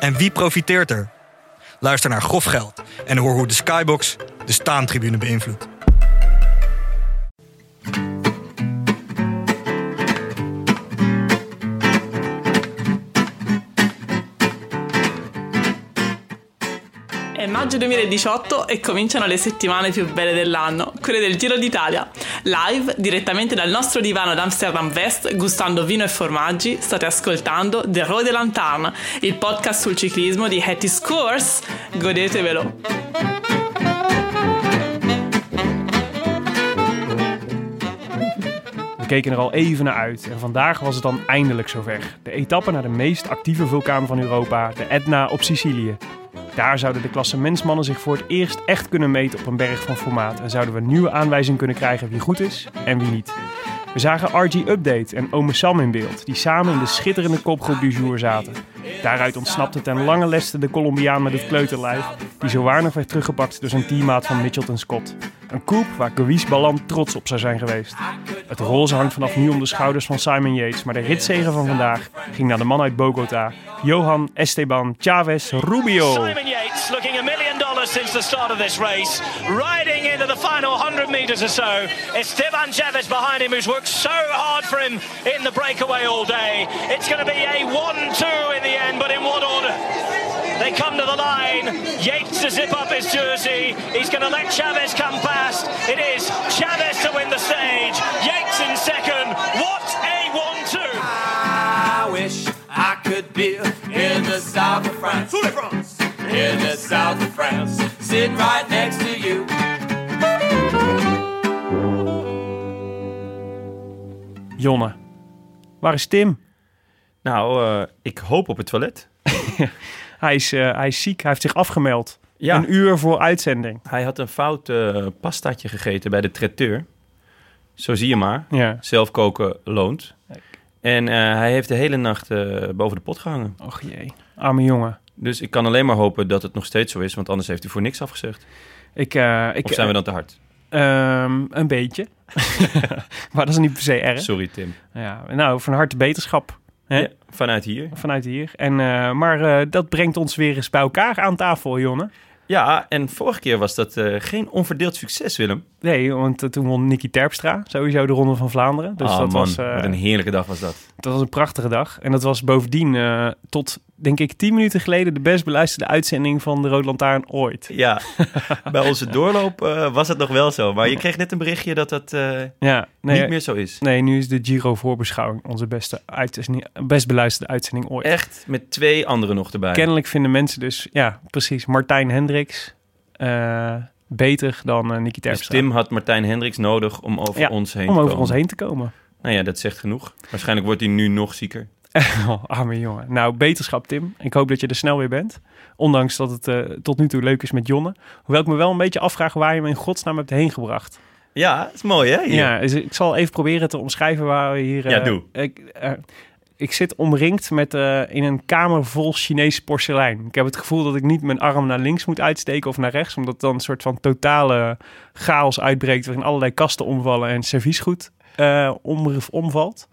En wie profiteert er? Luister naar Grof Geld en hoor hoe de Skybox de staantribune beïnvloedt. Maggio 2018 e cominciano le settimane più belle dell'anno, quelle del Giro d'Italia. Live, direttamente dal nostro divano ad Amsterdam West, gustando vino e formaggi, state ascoltando The Road Lanterne, il podcast sul ciclismo di Hattie Scores. Godetevelo! We keken er al even naar uit en vandaag was het dan eindelijk zover. De etappe naar de meest actieve vulkaan van Europa, de Etna op Sicilië. Daar zouden de klassementsmannen zich voor het eerst echt kunnen meten op een berg van formaat en zouden we nieuwe aanwijzing kunnen krijgen wie goed is en wie niet. We zagen RG Update en Ome Sam in beeld, die samen in de schitterende kopgroep du jour zaten. Daaruit ontsnapte ten lange leste de Colombiaan met het kleuterlijf, die zo waardig werd teruggepakt door zijn teammaat van Mitchelton Scott. Een coup waar Guis Ballant trots op zou zijn geweest. Het roze hangt vanaf nu om de schouders van Simon Yates, maar de ritzegen van vandaag ging naar de man uit Bogota, Johan Esteban Chavez Rubio. Simon Yates looking a million dollars since the start of this race, riding into the final 100 meters or so. it's Esteban Chavez behind him, who's worked so hard for him in the breakaway all day. It's going to be a 1-2 in the end, but in what order? They come to the line. Yates to zip up his jersey. He's going to let Chavez come past. It is Chavez to win the stage. Yates in second. What a 1-2. I wish I could be in the south of France. In the south of France. Sitting right next to you. Jonne, waar is Tim? Nou, eh, ik hoop op het toilet. Hij is, eh, hij is ziek, hij heeft zich afgemeld. Ja. Een uur voor uitzending. Hij had een fout eh, pastaatje gegeten bij de traiteur. Zo zie je maar. Ja. Zelf koken loont. En eh, hij heeft de hele nacht eh, boven de pot gehangen. Och jee, arme jongen. Dus ik kan alleen maar hopen dat het nog steeds zo is, want anders heeft hij voor niks afgezegd. Ik, eh, ik, Of zijn we dan te hard? Ehm, een beetje. maar dat is niet per se erg. Sorry, Tim. Ja, nou, van harte beterschap. Hè? Ja, vanuit hier. Vanuit hier. En, eh, maar eh, dat brengt ons weer eens bij elkaar aan tafel, Jonne. Ja, en vorige keer was dat eh, geen onverdeeld succes, Willem. Nee, want eh, toen won Nicky Terpstra sowieso de Ronde van Vlaanderen. Dus Ah, dat, man, was, eh, wat een heerlijke dag was dat. dat was een prachtige dag. En dat was bovendien eh, tot, denk ik, tien minuten geleden... de best beluisterde uitzending van de Rood Lantaarn ooit. Ja, bij onze doorloop eh, was het nog wel zo. Maar je kreeg net een berichtje dat dat eh, Ja, nee, niet meer zo is. nee, nu is de Giro voorbeschouwing onze beste uitzending, best beluisterde uitzending ooit. Echt met twee anderen nog erbij. Kennelijk vinden mensen dus, ja, precies, Martijn Hendricks eh, beter dan Nicky Dus Terpstra. Tim had Martijn Hendricks nodig om over Ja, ons heen om over ons heen te komen. Nou ja, dat zegt genoeg. Waarschijnlijk wordt hij nu nog zieker. Oh, arme jongen. Nou, beterschap Tim. Ik hoop dat je er snel weer bent. Ondanks dat het eh, tot nu toe leuk is met Jonne. Hoewel ik me wel een beetje afvraag waar je me in godsnaam hebt heen gebracht. Ja, dat is mooi hè? Hier. Ja, dus ik zal even proberen te omschrijven waar we hier... Ja, eh, doe. Ik, eh, ik zit omringd met, in een kamer vol Chinees porselein. Ik heb het gevoel dat ik niet mijn arm naar links moet uitsteken of naar rechts. Omdat dan een soort van totale chaos uitbreekt... waarin allerlei kasten omvallen en serviesgoed om, omvalt.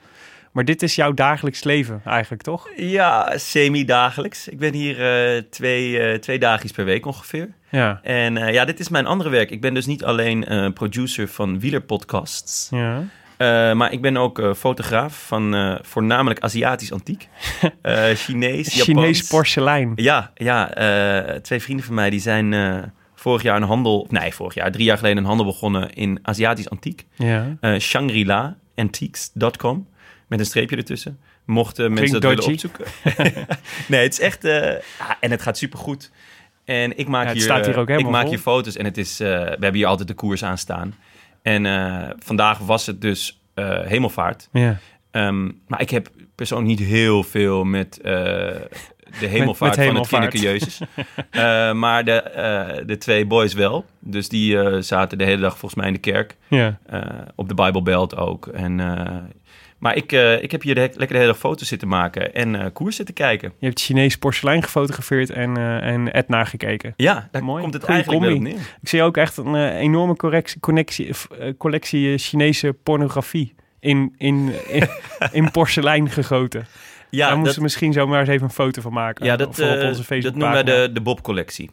Maar dit is jouw dagelijks leven eigenlijk, toch? Ja, semi-dagelijks. Ik ben hier eh, twee, eh twee dagjes per week ongeveer. Ja. En eh, ja, dit is mijn andere werk. Ik ben dus niet alleen producer van wielerpodcasts. Ja. Maar ik ben ook fotograaf van voornamelijk Aziatisch antiek. Chinees, Japans. Chinees porselein. Ja, ja twee vrienden van mij die zijn vorig jaar een handel... Nee, vorig jaar, drie jaar geleden een handel begonnen in Aziatisch antiek. Ja. Shangri-La Antiques.com. Met een streepje ertussen. Mochten mensen dat Klinkt willen opzoeken. nee, het is echt... eh, ja, en het gaat supergoed. En ik maak Ja, hier, staat hier ook eh, ik maak vol. hier foto's en het is... eh, we hebben hier altijd de koers aan staan. En vandaag was het dus hemelvaart. ja. Ehm, maar ik heb persoonlijk niet heel veel met de hemelvaart met van het. Kinneke Jezus. Maar de, de twee boys wel. Dus die zaten de hele dag volgens mij in de kerk. ja. op de Bijbelbelt ook. En, maar ik, eh, ik heb hier de, lekker de hele dag foto's zitten maken en eh, koers zitten kijken. Je hebt Chinees porselein gefotografeerd en, eh en Etna gekeken. Ja, daar Mooi. komt het Goeie eigenlijk combi. neer. Ik zie ook echt een enorme correctie, connectie, collectie Chinese pornografie in, in, in, in porselein gegoten. Ja, Daar moesten we misschien zomaar eens even een foto van maken. ja, dat, voor op onze Facebook dat noemen wij de, de Bob-collectie.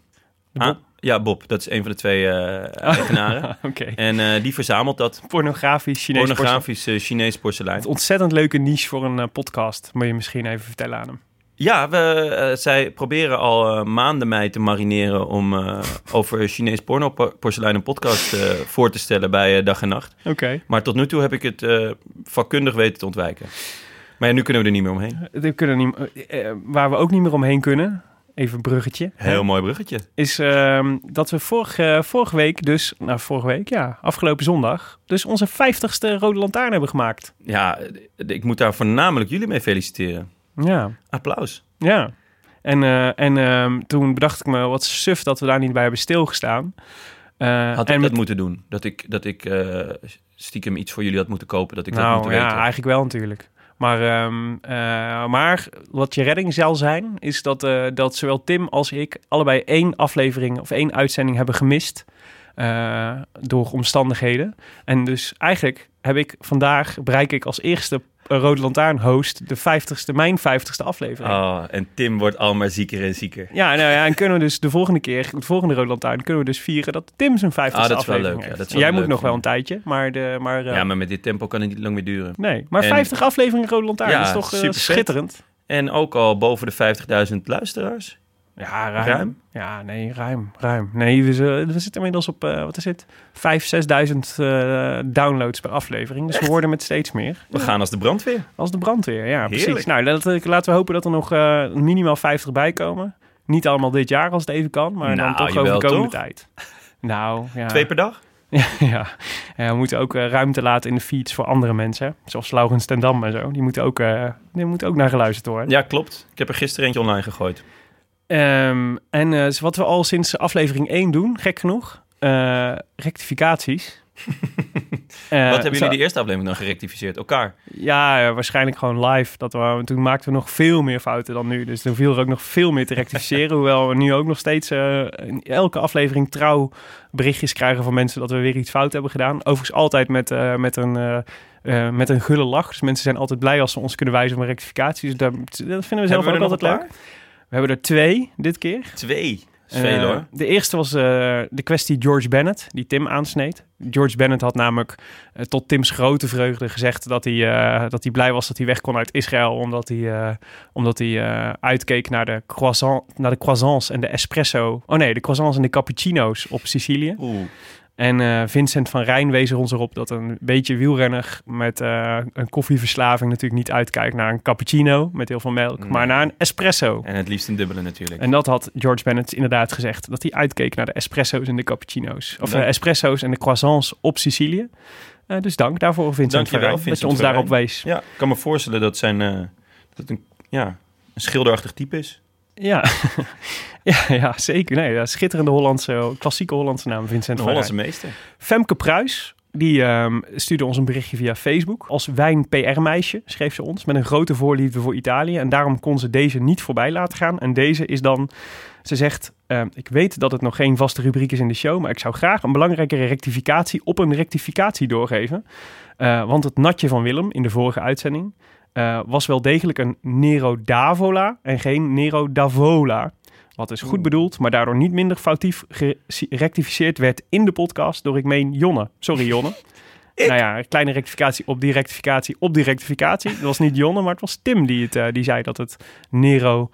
Bob? Ah, ja, Bob. Dat is een van de twee eh eigenaren. Oké. En eh, die verzamelt dat Pornografisch Chinees porselein. pornografisch eh, Chinees porselein. Het ontzettend leuke niche voor een podcast. Moet je misschien even vertellen aan hem. Ja, we, zij proberen al maanden mij te marineren om over Chinees porno porselein een podcast voor te stellen bij Dag en Nacht. Oké. Maar tot nu toe heb ik het vakkundig weten te ontwijken. Maar ja, nu kunnen we er niet meer omheen. We kunnen niet, waar we ook niet meer omheen kunnen, even een bruggetje. Heel mooi bruggetje. is ehm, dat we vorige, vorige week, dus, nou vorige week, ja, afgelopen zondag, dus onze 50ste Rode Lantaarn hebben gemaakt. Ja, eh, ik moet daar voornamelijk jullie mee feliciteren. Ja, Applaus. ja. En, eh, en ehm, toen bedacht ik me, wat suf dat we daar niet bij hebben stilgestaan. Eh, Had en ik met- dat moeten doen? Dat ik, dat ik eh, stiekem iets voor jullie had moeten kopen, dat ik dat nou moet ja, weten? eigenlijk wel natuurlijk. Maar, ehm, eh, maar wat je redding zal zijn, is dat, eh, dat zowel Tim als ik allebei één aflevering of één uitzending hebben gemist. eh, door omstandigheden. En dus eigenlijk heb ik vandaag, bereik ik als eerste Rode Lantaarn host de 50ste, mijn 50ste aflevering. Oh, en Tim wordt al maar zieker en zieker. Ja, nou ja, en kunnen we dus de volgende keer, de volgende Rode Lantaarn, kunnen we dus vieren dat Tim zijn 50ste Ah, dat is wel leuk, ja, heeft. dat is En wel Jij moet nog wel een tijdje, maar, de, maar eh, Ja, maar met dit tempo kan het niet lang meer duren. Nee, maar En- 50 afleveringen Rode Lantaarn Ja, is toch eh, schitterend? En ook al boven de 50.000 luisteraars. Ja, ruim. Ruim? Ja, nee, ruim, ruim. Nee, we, zitten inmiddels op, eh, wat is het? 5.000, 6.000 eh, downloads per aflevering. Dus we worden met steeds meer. We gaan als de brandweer. Als de brandweer, ja, precies. Nou, dat, laten we hopen dat er nog eh, minimaal 50 bij komen. Niet allemaal dit jaar als het even kan, maar dan Nou, toch over de komende toch? tijd. Nou, ja. Twee per dag? Ja, ja. Ja, we moeten ook ruimte laten in de feeds voor andere mensen. Zoals Laurens ten Dam en zo. Die moeten ook, die moeten ook naar geluisterd worden. Ja, klopt. Ik heb er gisteren eentje online gegooid. Ehm, en eh, wat we al sinds aflevering 1 doen, gek genoeg, eh, rectificaties. Eh, Wat hebben zo- jullie de eerste aflevering dan gerectificeerd? Elkaar? Ja, waarschijnlijk gewoon live. Dat we, toen maakten we nog veel meer fouten dan nu. Dus toen viel er ook nog veel meer te rectificeren. hoewel we nu ook nog steeds in elke aflevering trouw berichtjes krijgen van mensen dat we weer iets fout hebben gedaan. Overigens altijd met, met, een, met een gulle lach. Dus mensen zijn altijd blij als ze ons kunnen wijzen op een rectificatie. Dus dat, dat vinden we zelf ook altijd leuk. We hebben er twee dit keer. Twee. Veel Eh, hoor. De eerste was eh, de kwestie George Bennett, die Tim aansneed. George Bennett had namelijk eh, tot Tim's grote vreugde gezegd dat hij, dat hij blij was dat hij weg kon uit Israël. Omdat hij, omdat hij uitkeek naar de, croissant, naar de croissants en de espresso. Oh nee, de croissants en de cappuccino's op Sicilië. Oeh. En eh, Vincent van Rijn wees er ons erop dat een beetje wielrenner met eh, een koffieverslaving natuurlijk niet uitkijkt naar een cappuccino met heel veel melk, Nee. maar naar een espresso. En het liefst een dubbele natuurlijk. En dat had George Bennett inderdaad gezegd. Dat hij uitkeek naar de espresso's en de cappuccino's. Of Dank. eh, espresso's en de croissants op Sicilië. Dus dank daarvoor, Vincent van Rijn, dat je ons daarop wees. Ja, ik kan me voorstellen dat zijn dat het een, ja, een schilderachtig type is. Ja. ja, ja, zeker. Nee, schitterende Hollandse, klassieke Hollandse naam, Vincent Een Hollandse meester. Femke Pruis, die ehm, stuurde ons een berichtje via Facebook. Als wijn-PR-meisje schreef ze ons met een grote voorliefde voor Italië. En daarom kon ze deze niet voorbij laten gaan. En deze is dan, ze zegt, ehm, ik weet dat het nog geen vaste rubriek is in de show, maar ik zou graag een belangrijkere rectificatie op een rectificatie doorgeven. Eh, want het natje van Willem in de vorige uitzending eh, was wel degelijk een Nero d'Avola en geen Nero d'Avola. Wat is goed bedoeld, maar daardoor niet minder foutief gerectificeerd werd in de podcast door, ik meen, Jonne. Sorry, Jonne. Nou ja, kleine rectificatie op die rectificatie op die rectificatie. Dat was niet Jonne, maar het was Tim die, het, eh, die zei dat het Nero,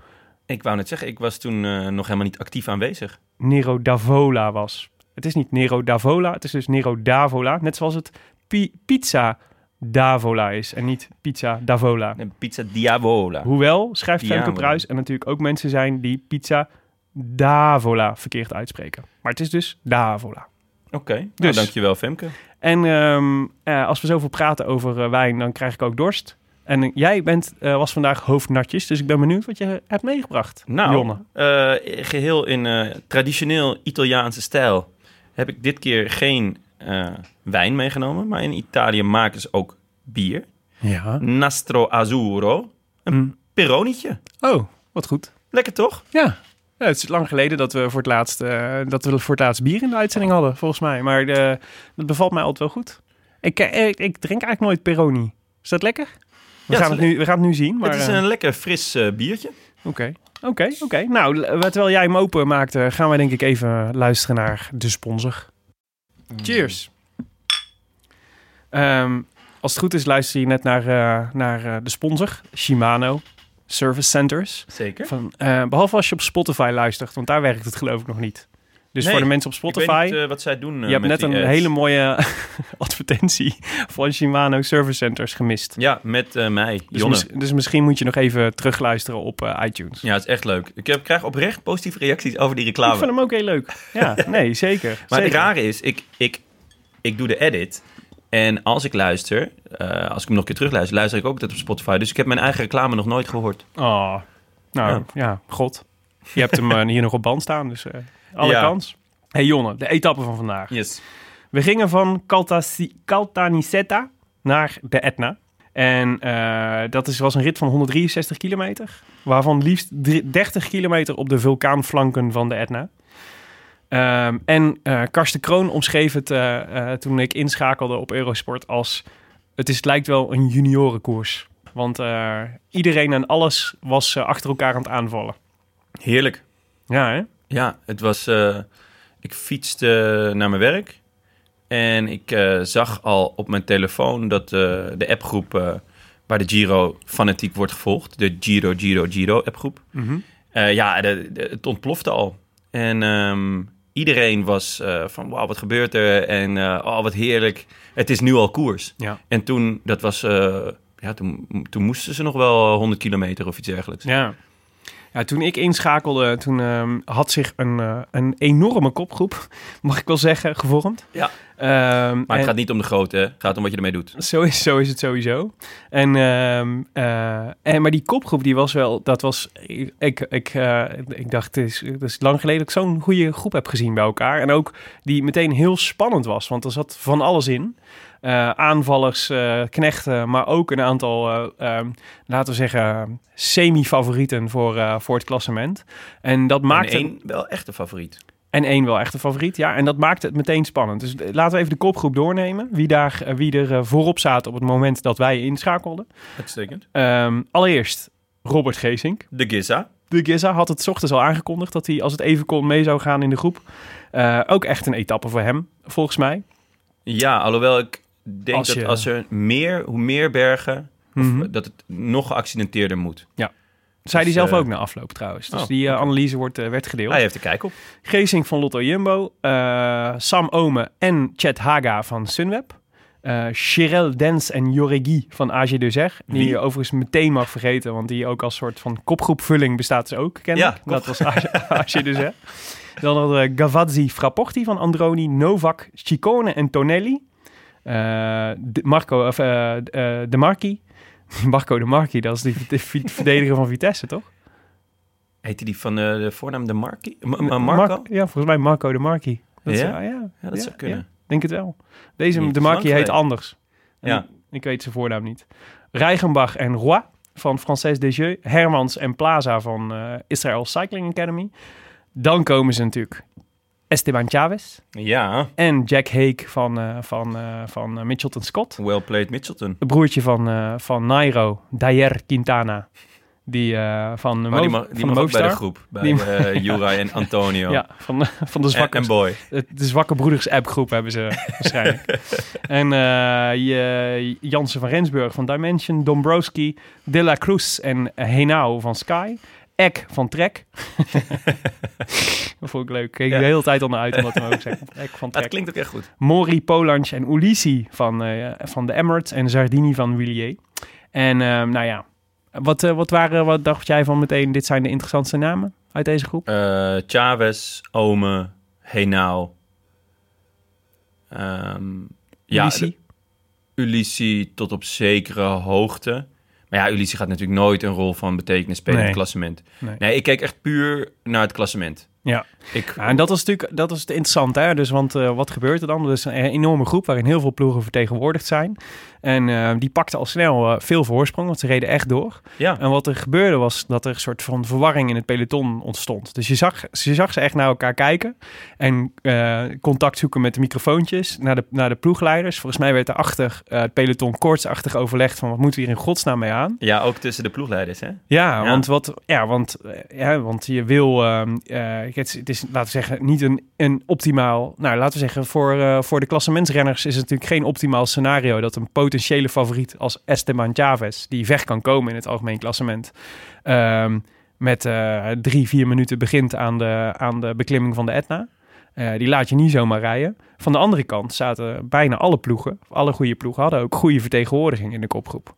Ik wou net zeggen, ik was toen eh, nog helemaal niet actief aanwezig. Nero d'Avola was. Het is niet Nero d'Avola, het is dus Nero d'Avola. Net zoals het pi- pizza d'Avola is en niet pizza d'Avola. Een pizza diavola. Hoewel, schrijft Femke. Pruis en natuurlijk ook mensen zijn die pizza d'Avola verkeerd uitspreken. Maar het is dus d'Avola. Oké, nou, Dus- dankjewel Femke. En ehm, eh, als we zoveel praten over eh, wijn, dan krijg ik ook dorst. En eh, jij bent, was vandaag hoofdnatjes, dus ik ben benieuwd wat je hebt meegebracht. Nou, Jonne. eh, geheel in traditioneel Italiaanse stijl heb ik dit keer geen eh, wijn meegenomen. Maar in Italië maken ze ook bier. Ja. Nastro Azzurro. Een Mm. Peronietje. Oh, wat goed. Lekker toch? Ja. Ja, het is lang geleden dat we voor het laatst, eh, dat we voor het laatst bier in de uitzending hadden, volgens mij. Maar de, dat bevalt mij altijd wel goed. Ik, eh, ik, ik drink eigenlijk nooit Peroni. Is dat lekker? We, Ja, gaan, het nu, we gaan het nu zien. Maar, het is eh, een lekker fris eh, biertje. Oké, oké, oké. Nou, terwijl jij hem open maakte, gaan wij denk ik even luisteren naar de sponsor. Cheers. Ehm, als het goed is, luister je net naar, eh, naar eh, de sponsor, Shimano Service Centers. Zeker. Van, eh, behalve als je op Spotify luistert, want daar werkt het geloof ik nog niet. Dus Nee, voor de mensen op Ik weet Spotify, niet eh, wat zij doen eh, je hebt net een ads. hele mooie advertentie van Shimano Service Centers gemist. Ja, met eh, mij, Dus, mis- dus misschien moet je nog even terugluisteren op iTunes. Ja, het is echt leuk. Ik heb, krijg oprecht positieve reacties over die reclame. Ik vind hem ook heel leuk. Ja, nee, zeker. Maar zeker. het rare is, ik, ik, ik doe de edit. En als ik luister, als ik hem nog een keer terugluister, luister ik ook dat op Spotify. Dus ik heb mijn eigen reclame nog nooit gehoord. Oh, nou Ja. ja, god. Je hebt hem hier nog op band staan, dus alle Ja. kans. hey Jonne, de etappe van vandaag. Yes. We gingen van Caltasi- Caltanissetta naar de Etna. En eh, dat is, was een rit van 163 kilometer. Waarvan liefst drie- 30 kilometer op de vulkaanflanken van de Etna. Ehm, en eh Karsten Kroon omschreef het eh, toen ik inschakelde op Eurosport als... Het, is, het lijkt wel een juniorenkoers. Want iedereen en alles was achter elkaar aan het aanvallen. Heerlijk. Ja, hè? Ja, het was... eh, ik fietste naar mijn werk. En ik eh, zag al op mijn telefoon dat eh, de appgroep... waar de Giro fanatiek wordt gevolgd. De Giro, Giro, Giro appgroep. Eh, ja, de, de- het ontplofte al. En ehm, iedereen was van, wauw, wat gebeurt er? En oh, wat heerlijk. Het is nu al koers. Ja. En toen, dat was, ja, toen, toen moesten ze nog wel 100 kilometer of iets dergelijks. Ja. Ja, toen ik inschakelde, toen ehm, had zich een, eh, een enorme kopgroep, mag ik wel zeggen, gevormd. Ja. Ehm, Maar het gaat niet om de grootte, het gaat om wat je ermee doet. Zo is, zo is het sowieso. En, ehm, eh, en, maar die kopgroep, die was wel, dat was, ik, ik, ik, eh, ik dacht, het is, het is lang geleden dat ik zo'n goede groep heb gezien bij elkaar. En ook die meteen heel spannend was, want er zat van alles in. Eh, aanvallers, eh, knechten, maar ook een aantal, eh, ehm, laten we zeggen, semi-favorieten voor, voor het klassement. En dat Maar maakte... één wel echt een favoriet. En één wel echt een favoriet, ja. En dat maakte het meteen spannend. Dus laten we even de kopgroep doornemen. Wie, daar, wie er voorop zaten op het moment dat wij inschakelden. Uitstekend. Ehm, allereerst Robert Geesink. De Giza. De Giza had het ochtends al aangekondigd dat hij, als het even kon, mee zou gaan in de groep. Ook echt een etappe voor hem, volgens mij. Ja, alhoewel ik denk Als dat als er meer, hoe meer bergen, of Mhm. dat het nog geaccidenteerder moet. Zei hij Dus, zelf eh, ook na afloop trouwens. Dus oh, die eh, analyse wordt, eh, werd gedeeld. Hij heeft er kijk op. Geesink van Lotto Jumbo, Sam Ome en Chet Haga van Sunweb. eh Chirel Dens en Joregi van AG Dezer. Die Wie? je overigens meteen mag vergeten, want die ook als soort van kopgroepvulling bestaat ze ook, ken Ja, Dat was AG. Dan hadden we Gavazzi Frapporti van Androni, Novak, Ciccone en Tonelli. Eh, de Marco, of, eh, eh, de Marchi. Marco de Marchi, dat is die de verdediger van Vitesse, toch? Heette die van de voornaam de Marki? Ma- Ma- Mar- Marco? ja, volgens mij Marco de Marchi. Dat Ja? ja, Ja, dat zou kunnen. denk het wel. Deze, Niet de Marquis heet anders. En Ja. Ik weet zijn voornaam niet. Reichenbach en Roy van Française Desjeux. Hermans en Plaza van eh, Israel Cycling Academy. Dan komen ze natuurlijk Esteban Chavez Ja, en Jack Hake van, eh, van, eh, van eh, Mitchelton Scott. well played Mitchelton. Het broertje van, van Nairo, Dayer Quintana. Die eh, van de, die mag, die van de bij de groep. Bij Die Juraj en Antonio. Ja, van, van de zwakke, en Boy. de, de zwakke broeders appgroep hebben ze waarschijnlijk. en je, Jansen van Rensburg van Dimension, Dombrowski, De La Cruz en Henao van Sky. Eck van Trek. dat vond ik leuk. Ik keek Ja. de hele tijd al naar uit om dat te mogen zeggen. Eck van Trek. klinkt ook echt goed. Mori, Polansch en Ulissi van, eh, van de Emirates en Zardini van Willier. En ehm, nou ja, wat, eh, wat, waren, wat dacht jij van meteen, dit zijn de interessantste namen uit deze groep? Eh Chavez, Ome, Henao. Ehm ja, Ulissi tot op zekere hoogte. Maar ja, Ulissi gaat natuurlijk nooit een rol van betekenis spelen in het klassement. Nee. Nee. ik keek echt puur naar het klassement. Ja. Ik, Ja, en dat is natuurlijk dat is het interessant, hè? Dus, want eh, wat gebeurt er dan? Er is een enorme groep waarin heel veel ploegen vertegenwoordigd zijn. En eh, die pakten al snel eh, veel voorsprong, want ze reden echt door. ja, En wat er gebeurde was dat er een soort van verwarring in het peloton ontstond. Dus je zag, je zag ze echt naar elkaar kijken en eh, contact zoeken met de microfoontjes naar de, naar de ploegleiders. Volgens mij werd er achter het peloton koortsachtig overlegd van wat moeten we hier in godsnaam mee aan. ja, ook tussen de ploegleiders, hè? Ja, Ja. Want, wat, ja, want, ja, want je wil, ehm, eh, het, is, het is, laten we zeggen, niet een, een optimaal, nou laten we zeggen, voor, voor de klassementsrenners is het natuurlijk geen optimaal scenario dat een potentiële favoriet als Esteban Chavez, die weg kan komen in het algemeen klassement, ehm, met eh, drie, vier minuten begint aan de, aan de beklimming van de Etna. Eh, die laat je niet zomaar rijden. Van de andere kant zaten bijna alle ploegen, alle goede ploegen, hadden ook goede vertegenwoordiging in de kopgroep.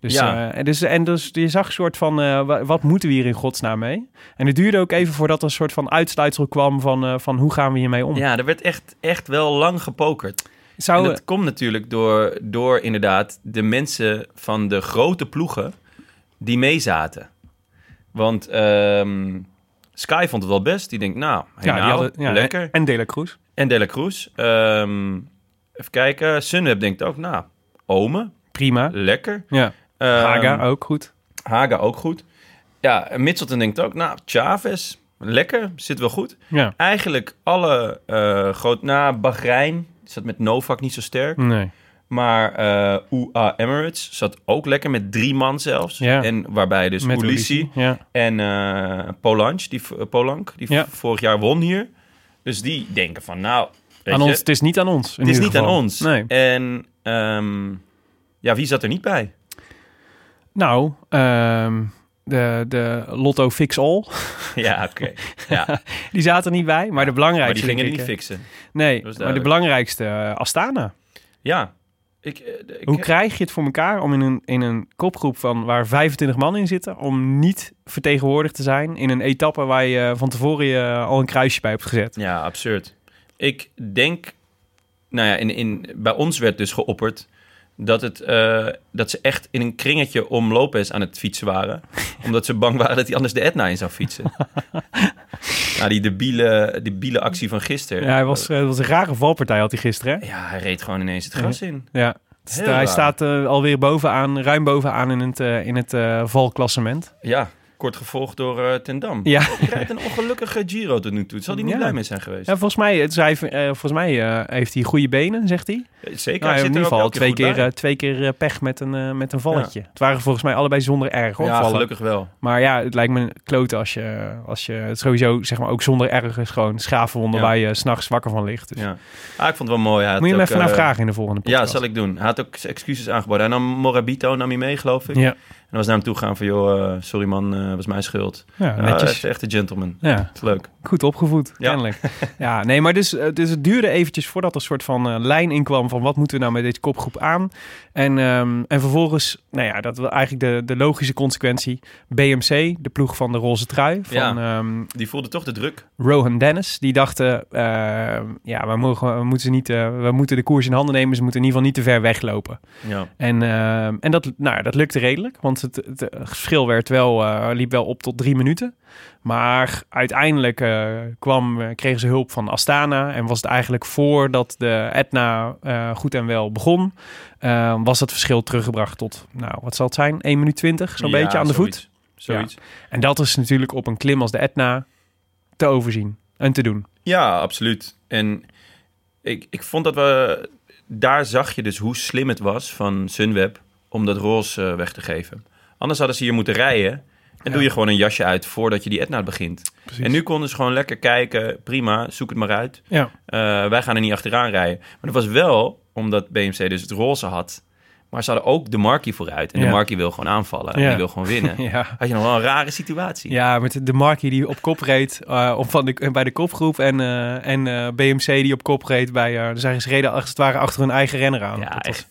Dus, Ja. eh, en, dus, en dus je zag een soort van, wa- wat moeten we hier in godsnaam mee? En het duurde ook even voordat er een soort van uitsluitsel kwam van, van hoe gaan we hiermee om? Ja, er werd echt, echt wel lang gepokerd. Zou, En dat komt natuurlijk door, door inderdaad de mensen van de grote ploegen die meezaten. Want ehm, Sky vond het wel best. Die denkt, nou, hey, ja, die nou, hadden, ja, lekker. En De La Cruz. En De La Cruz. Ehm, even kijken. Sunweb denkt ook, nou, Ome, Prima. lekker. Ja. Ehm, Haga ook goed. Haga ook goed. Ja, Mitchelton denkt ook, nou, Chavez, lekker, zit wel goed. Ja. Eigenlijk alle eh groot... Na Bahrein zat met Novak niet zo sterk. Nee. Maar eh UA Emirates zat ook lekker met drie man zelfs. Ja. En waarbij dus Met Ulissi Ja. en eh Polanc, die, v- Polank, die Ja. vorig jaar won hier. Dus die denken van, nou, weet Aan je, ons, het is niet aan ons. het is niet aan ons. Nee. En ehm, ja, wie zat er niet bij? Nou, ehm, de, de Lotto Fix All, ja, oké. Ja, die zaten er niet bij. Maar de belangrijkste... maar die gingen denk niet ik, fixen. Nee, maar de belangrijkste, eh, Astana. Ja. Ik, eh, ik, Hoe krijg je het voor elkaar om in een, in een kopgroep van waar 25 man in zitten, om niet vertegenwoordigd te zijn in een etappe waar je van tevoren je al een kruisje bij hebt gezet? Ja, absurd. Ik denk, nou ja, in, in, bij ons werd dus geopperd dat, het, eh, dat ze echt in een kringetje om Lopez aan het fietsen waren. omdat ze bang waren dat hij anders de Etna in zou fietsen. nou, die debiele, debiele actie van gisteren. Ja, hij was, eh, was een rare valpartij had hij gisteren. hè? Ja, hij reed gewoon ineens het gras in. Ja. Heel hij raar. staat eh, alweer bovenaan, ruim bovenaan in het, in het valklassement. Ja, kort gevolgd door eh Ten Dam. Ja. Rijdt een ongelukkige Giro tot nu toe. Zal hij niet Ja. blij mee zijn geweest. Ja, volgens mij, het zei, eh, volgens mij eh, heeft hij goede benen, zegt hij. Zeker, Nou, hij in zit ieder er geval twee keer, twee keer pech met een, met een valletje. Het waren volgens mij allebei zonder erg hoor, ja, vallen. gelukkig wel. Maar ja, het lijkt me kloten als je, als je het sowieso zeg maar ook zonder ergens gewoon schaafwonden Ja. waar je s'nachts wakker van ligt. Dus Ja. Ah, ik vond het wel mooi. Hij moet je hem even naar vragen in de volgende Ja, podcast. zal ik doen. Hij had ook excuses aangeboden. Hij nam Morabito nam hij mee, geloof ik. Ja, En was naar hem toe gaan van, joh, eh, sorry man, eh was mijn schuld. ja hij netjes. is echt een gentleman. Ja, is leuk. goed opgevoed, Ja. kennelijk. Ja, nee, maar dus, eh, dus het duurde eventjes voordat er een soort van eh, lijn inkwam van wat moeten we nou met deze kopgroep aan. En, ehm, en vervolgens, nou ja, dat was eigenlijk de, de logische consequentie. BMC, de ploeg van de roze trui, van ehm, Die voelde toch de druk. Rohan Dennis. Die dachten, eh, ja, we, mogen, we, moeten ze niet, eh, we moeten de koers in handen nemen. Ze moeten in ieder geval niet te ver weglopen. Ja. En, eh, en dat, nou, dat lukte redelijk, want het, het verschil werd wel, eh, liep wel op tot drie minuten. Maar uiteindelijk eh, kwam, eh, kregen ze hulp van Astana. En was het eigenlijk voordat de Etna eh, goed en wel begon, eh, was het verschil teruggebracht tot, nou, wat zal het zijn? 1 minuut 20, zo'n Ja, beetje aan de voet. zoiets. En dat is natuurlijk op een klim als de Etna te overzien en te doen. Ja, absoluut. En ik, ik vond dat we... Daar zag je dus hoe slim het was van Sunweb om dat roze eh, weg te geven. Anders hadden ze hier moeten rijden. En doe je gewoon een jasje uit voordat je die Etna begint. Precies. En nu konden ze gewoon lekker kijken. Prima, zoek het maar uit. Ja. Eh, wij gaan er niet achteraan rijden. Maar dat was wel omdat BMC dus het roze had. Maar ze hadden ook de Marquis vooruit. En Ja. de Marquis wil gewoon aanvallen. En Ja. die wil gewoon winnen. Ja. Had je nog wel een rare situatie. Ja, met de Markie die op kop reed eh, op van de, bij de kopgroep. En, eh, en BMC die op kop reed bij... dus ze reden als het ware achter hun eigen renner aan. Ja, Dat was- echt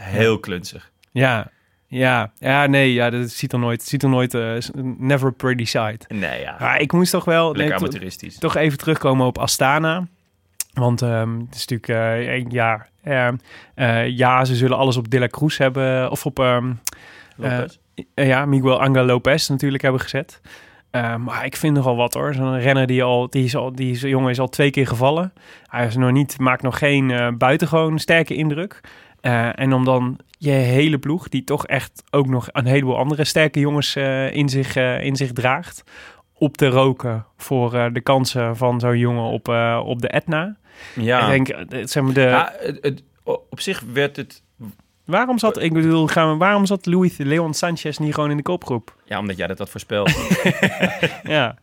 heel klunzig. ja, ja, ja, nee, ja, dat ziet er nooit, ziet er nooit, eh, never pretty sight. Nee, ja. Maar ik moest toch wel, nee, Lekker to- amateuristisch. toch even terugkomen op Astana. Want ehm, het is natuurlijk, een- ja, ehm, eh, ja, ze zullen alles op De La Cruz hebben, of op, Lopez. eh, ja, Miguel Angel Lopez natuurlijk hebben gezet. Maar ik vind nogal wat hoor. Zo'n renner die al, die is al, die is, jongen is al twee keer gevallen. Hij is nog niet, maakt nog geen buitengewoon sterke indruk. Eh, en om dan je hele ploeg, die toch echt ook nog een heleboel andere sterke jongens eh, in, zich, eh, in zich draagt, op te roken voor de kansen van zo'n jongen op, op de Etna. Ja. Ik denk, zeg maar de, Ja, het, het- op zich werd het... waarom zat, ik bedoel, gaan we, waarom zat Luis Leon Sanchez niet gewoon in de kopgroep? Ja, omdat jij dat had voorspeld. Ja,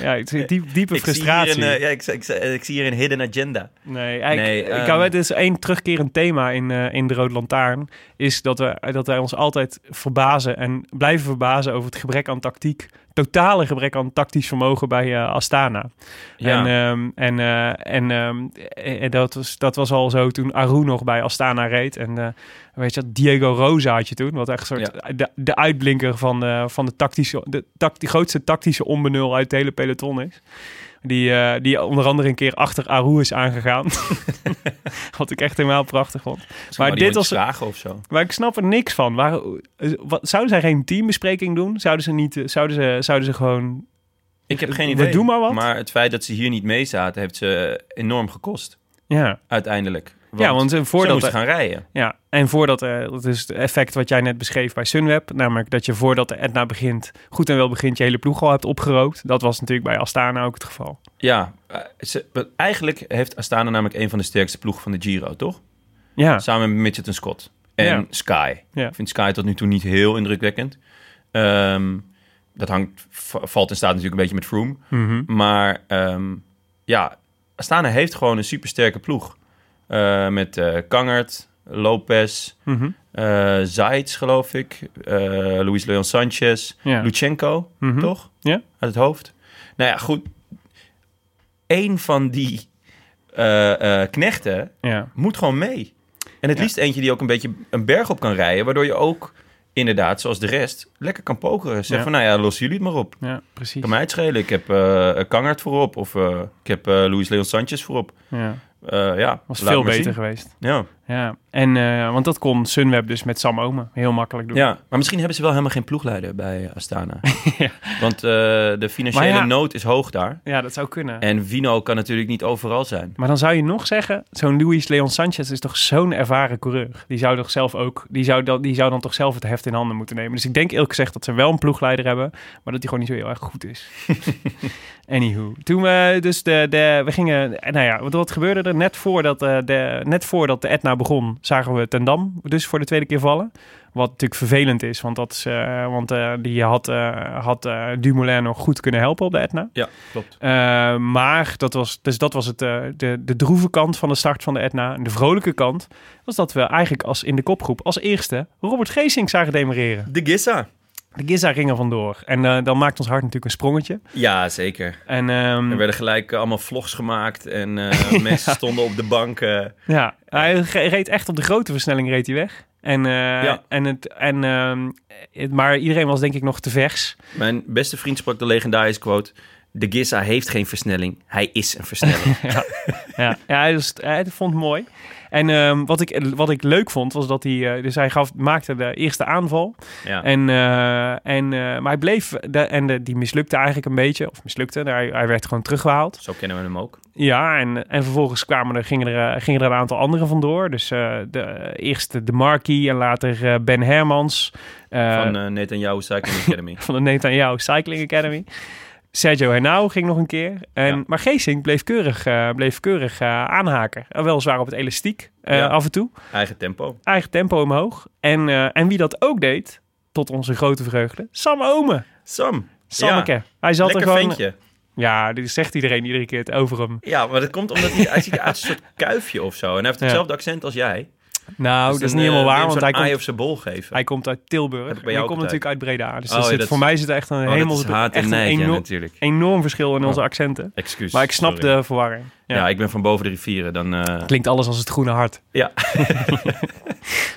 ja zie diep, diepe ik, zie frustratie. een, eh, ja, ik, ik, ik zie hier een hidden agenda. Nee, ik, Nee, ik hou het is één terugkerend thema in, eh, in de Rode Lantaarn. Is dat, we, dat wij ons altijd verbazen en blijven verbazen over het gebrek aan tactiek. Totale gebrek aan tactisch vermogen bij eh, Astana. Ja. En, ehm, en, eh, en, ehm, en dat, was, dat was al zo toen Aru nog bij Astana reed. En eh, weet je, dat, Diego Rosa had je toen. Wat echt een soort de, de uitblinker van, de van de, tactische, de tact, die grootste tactische onbenul uit het hele peloton is. Die, eh, die onder andere een keer achter Aru is aangegaan. Wat ik echt helemaal prachtig vond. maar dit dit was- was vragen of zo. Maar ik snap er niks van. Waar, eh, wat, zouden zij geen teambespreking doen? Zouden ze, niet, eh, zouden ze, zouden ze gewoon... Ik heb geen idee. maar wat. Maar het feit dat ze hier niet mee zaten, heeft ze enorm gekost. Ja, Uiteindelijk. Ja want eh, ze voordat... moesten gaan rijden. Ja, en voordat, dat is het effect wat jij net beschreef bij Sunweb, namelijk dat je voordat de Etna begint, goed en wel begint, je hele ploeg al hebt opgerookt. Dat was natuurlijk bij Astana ook het geval. Ja, eh, ze, eigenlijk heeft Astana namelijk een van de sterkste ploegen van de Giro, toch? Ja, Samen met Mitchelton Scott en Ja. Sky. Ja. Ik vind Sky tot nu toe niet heel indrukwekkend. Ehm, dat hangt, valt in staat natuurlijk een beetje met Froome. Mhm. Maar ehm, ja, Astana heeft gewoon een supersterke ploeg. Eh, met eh Kangert, Lopez, eh Zaitz, geloof ik. Luis Leon Sanchez, Ja. Luchenko, Mhm. toch? Ja. Uit het hoofd. Nou ja, goed. Eén van die knechten ja, moet gewoon mee. En het Ja. liefst eentje die ook een beetje een berg op kan rijden, waardoor je ook inderdaad, zoals de rest, lekker kan pokeren. Zeg Ja. van, nou ja, lossen jullie het maar op. ja, precies. Kan mij het schelen. Ik heb eh Kangert voorop of ik heb eh Luis Leon Sanchez voorop. Ja, Eh, ja, was veel beter zien. geweest. Ja. Ja, en, eh, want dat kon Sunweb dus met Sam Omen heel makkelijk doen. ja, maar misschien hebben ze wel helemaal geen ploegleider bij Astana. Ja. Want eh, de financiële ja. nood is hoog daar. Ja, dat zou kunnen. En Vino kan natuurlijk niet overal zijn. Maar dan zou je nog zeggen, zo'n Luis Leon Sanchez is toch zo'n ervaren coureur. Die zou toch zelf ook, die zou, dan, die zou dan toch zelf het heft in handen moeten nemen. Dus ik denk eerlijk gezegd dat ze wel een ploegleider hebben, maar dat die gewoon niet zo heel erg goed is. Anywho, toen we dus de, de, we gingen, nou ja, wat, wat gebeurde er? Net voordat, eh, de, net voordat de Etna begon, zagen we Ten Dam dus voor de tweede keer vallen. Wat natuurlijk vervelend is, want, dat is, eh, want eh, die had, had Dumoulin nog goed kunnen helpen op de Etna. Ja, klopt. Maar dat was, dus dat was het, de, de droeve kant van de start van de Etna. En de vrolijke kant was dat we eigenlijk als in de kopgroep als eerste Robert Geesink zagen demereren. De Gissa. De Giza ging er vandoor. En uh, dan maakt ons hart natuurlijk een sprongetje. Ja, zeker. En, um, er werden gelijk uh, allemaal vlogs gemaakt en uh, mensen stonden op de bank. Ja, hij reed echt op de grote versnelling reed hij weg. En, uh, ja. en het, en, uh, het, maar iedereen was denk ik nog te vers. Mijn beste vriend sprak de legendarische quote... De Giza heeft geen versnelling, hij is een versnelling. ja, ja, ja hij, was, hij vond het mooi. En um, wat, ik, wat ik leuk vond, was dat hij... Uh, dus hij gaf, maakte de eerste aanval. Ja. En, uh, en, uh, maar hij bleef... De, en de, die mislukte eigenlijk een beetje. Of mislukte. Hij, hij werd gewoon teruggehaald. Zo kennen we hem ook. Ja, en, en vervolgens kwamen er, gingen, er, gingen er een aantal anderen vandoor. Dus de, eerst de Marquis en later Ben Hermans. van uh, Netanyahu Cycling Academy. van de Netanyahu Cycling Academy. Sergio Henao ging nog een keer. En, ja. Maar Geesink bleef keurig, uh, bleef keurig uh, aanhaken. Weliswaar op het elastiek uh, ja. af en toe. Eigen tempo. Eigen tempo omhoog. En, en wie dat ook deed, tot onze grote vreugde, Sam Omen. Sam. Sammeke. Hij zat Lekker er gewoon... ventje. Ja, dit zegt iedereen iedere keer het over hem. Ja, maar dat komt omdat hij, hij ziet als een soort kuifje of zo. En hij heeft hetzelfde accent als jij. Nou, Dus dat is niet helemaal eh, waar, want hij komt, of zijn bol geven. hij komt uit Tilburg. En hij komt natuurlijk uit Breda. Dus Oh, ja, zit- dat- voor mij zit er echt een Oh, en echt een ja, enorm, natuurlijk. enorm verschil in onze Oh. accenten. Excuus. Maar ik snap sorry. de verwarring. Ja. Ja. ik ben van boven de rivieren. Dan, eh, Klinkt alles als het groene hart. ja.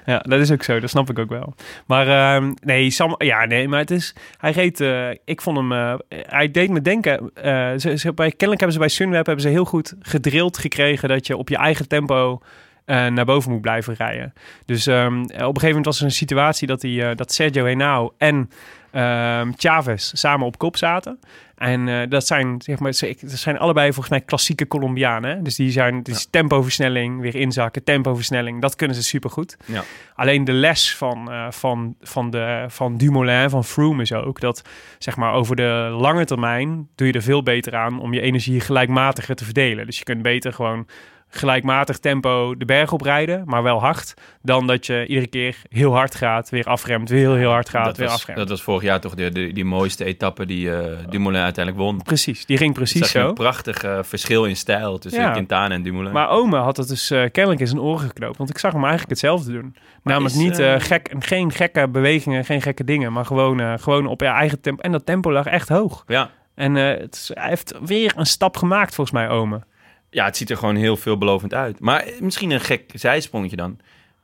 Ja, dat is ook zo. Dat snap ik ook wel. Maar ehm, nee, Sam, ja, nee, maar het is. Hij reed. eh, ik vond hem. hij deed me denken. ze, ze, bij, kennelijk hebben ze bij Sunweb hebben ze heel goed gedrild gekregen dat je op je eigen tempo. Eh, naar boven moet blijven rijden. Dus ehm, op een gegeven moment was er een situatie dat, hij, eh, dat Sergio Henao en ehm Chavez samen op kop zaten. En eh, dat zijn, zeg maar, ze- dat zijn allebei volgens mij klassieke Colombianen. hè. Dus die zijn dus tempoversnelling, weer inzakken, tempoversnelling. Dat kunnen ze supergoed. Ja. Alleen de les van, van, van, de, van Dumoulin, van Froome is ook dat zeg maar, over de lange termijn doe je er veel beter aan om je energie gelijkmatiger te verdelen. Dus je kunt beter gewoon gelijkmatig tempo de berg oprijden, maar wel hard, dan dat je iedere keer heel hard gaat, weer afremt, weer heel, heel hard gaat, dat, weer was, afremt. dat was vorig jaar toch de, de, die mooiste etappe die eh Dumoulin uiteindelijk won. Precies, die ging precies zo. Een prachtig eh, verschil in stijl tussen Ja. Quintana en Dumoulin. Maar Ome had het dus kennelijk in zijn oren geknoopt. Want ik zag hem eigenlijk hetzelfde doen. Namelijk is, niet eh, gek, geen gekke bewegingen, geen gekke dingen. Maar gewoon, gewoon op je eigen tempo. En dat tempo lag echt hoog. ja. En het is- hij heeft weer een stap gemaakt volgens mij, Ome. Ja, het ziet er gewoon heel veelbelovend uit. Maar misschien een gek zijsprongetje dan.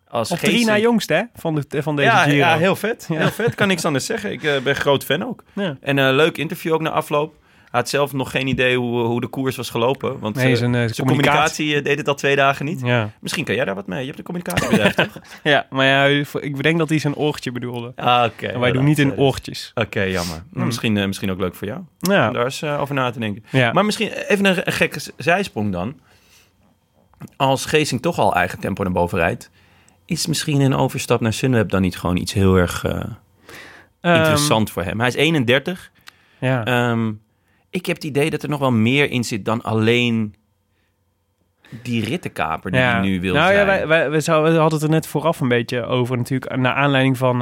Als Of drie na jongst, hè? Van, de, van deze ja, Giro. ja, heel vet. Heel vet, kan niks anders zeggen. Ik eh, ben groot fan ook. Ja. En een leuk interview ook na afloop. Had zelf nog geen idee hoe, hoe de koers was gelopen. Want Nee, eh, zijn, eh, zijn communicatie- communicatie eh, deed het al twee dagen niet. Ja. Misschien kan jij daar wat mee. Je hebt een communicatiebedrijf, toch? ja, maar ja, ik denk dat hij zijn oortje bedoelde. Ah, oké. en wij doen niet in oortjes. Oké, jammer. Nou, misschien, eh, misschien ook leuk voor jou. Ja. Om daar eens eh, over na te denken. Ja. Maar misschien even een, een gekke zijsprong dan. Als Geesing toch al eigen tempo naar boven rijdt... is misschien een overstap naar Sunweb dan niet gewoon iets heel erg eh, Ehm, interessant voor hem? Hij is 31. ja. Ehm, ik heb het idee dat er nog wel meer in zit dan alleen die rittenkaper die hij nu wil nou, zijn. Ja, wij, wij, we, zouden- we hadden het er net vooraf een beetje over natuurlijk. Naar aanleiding van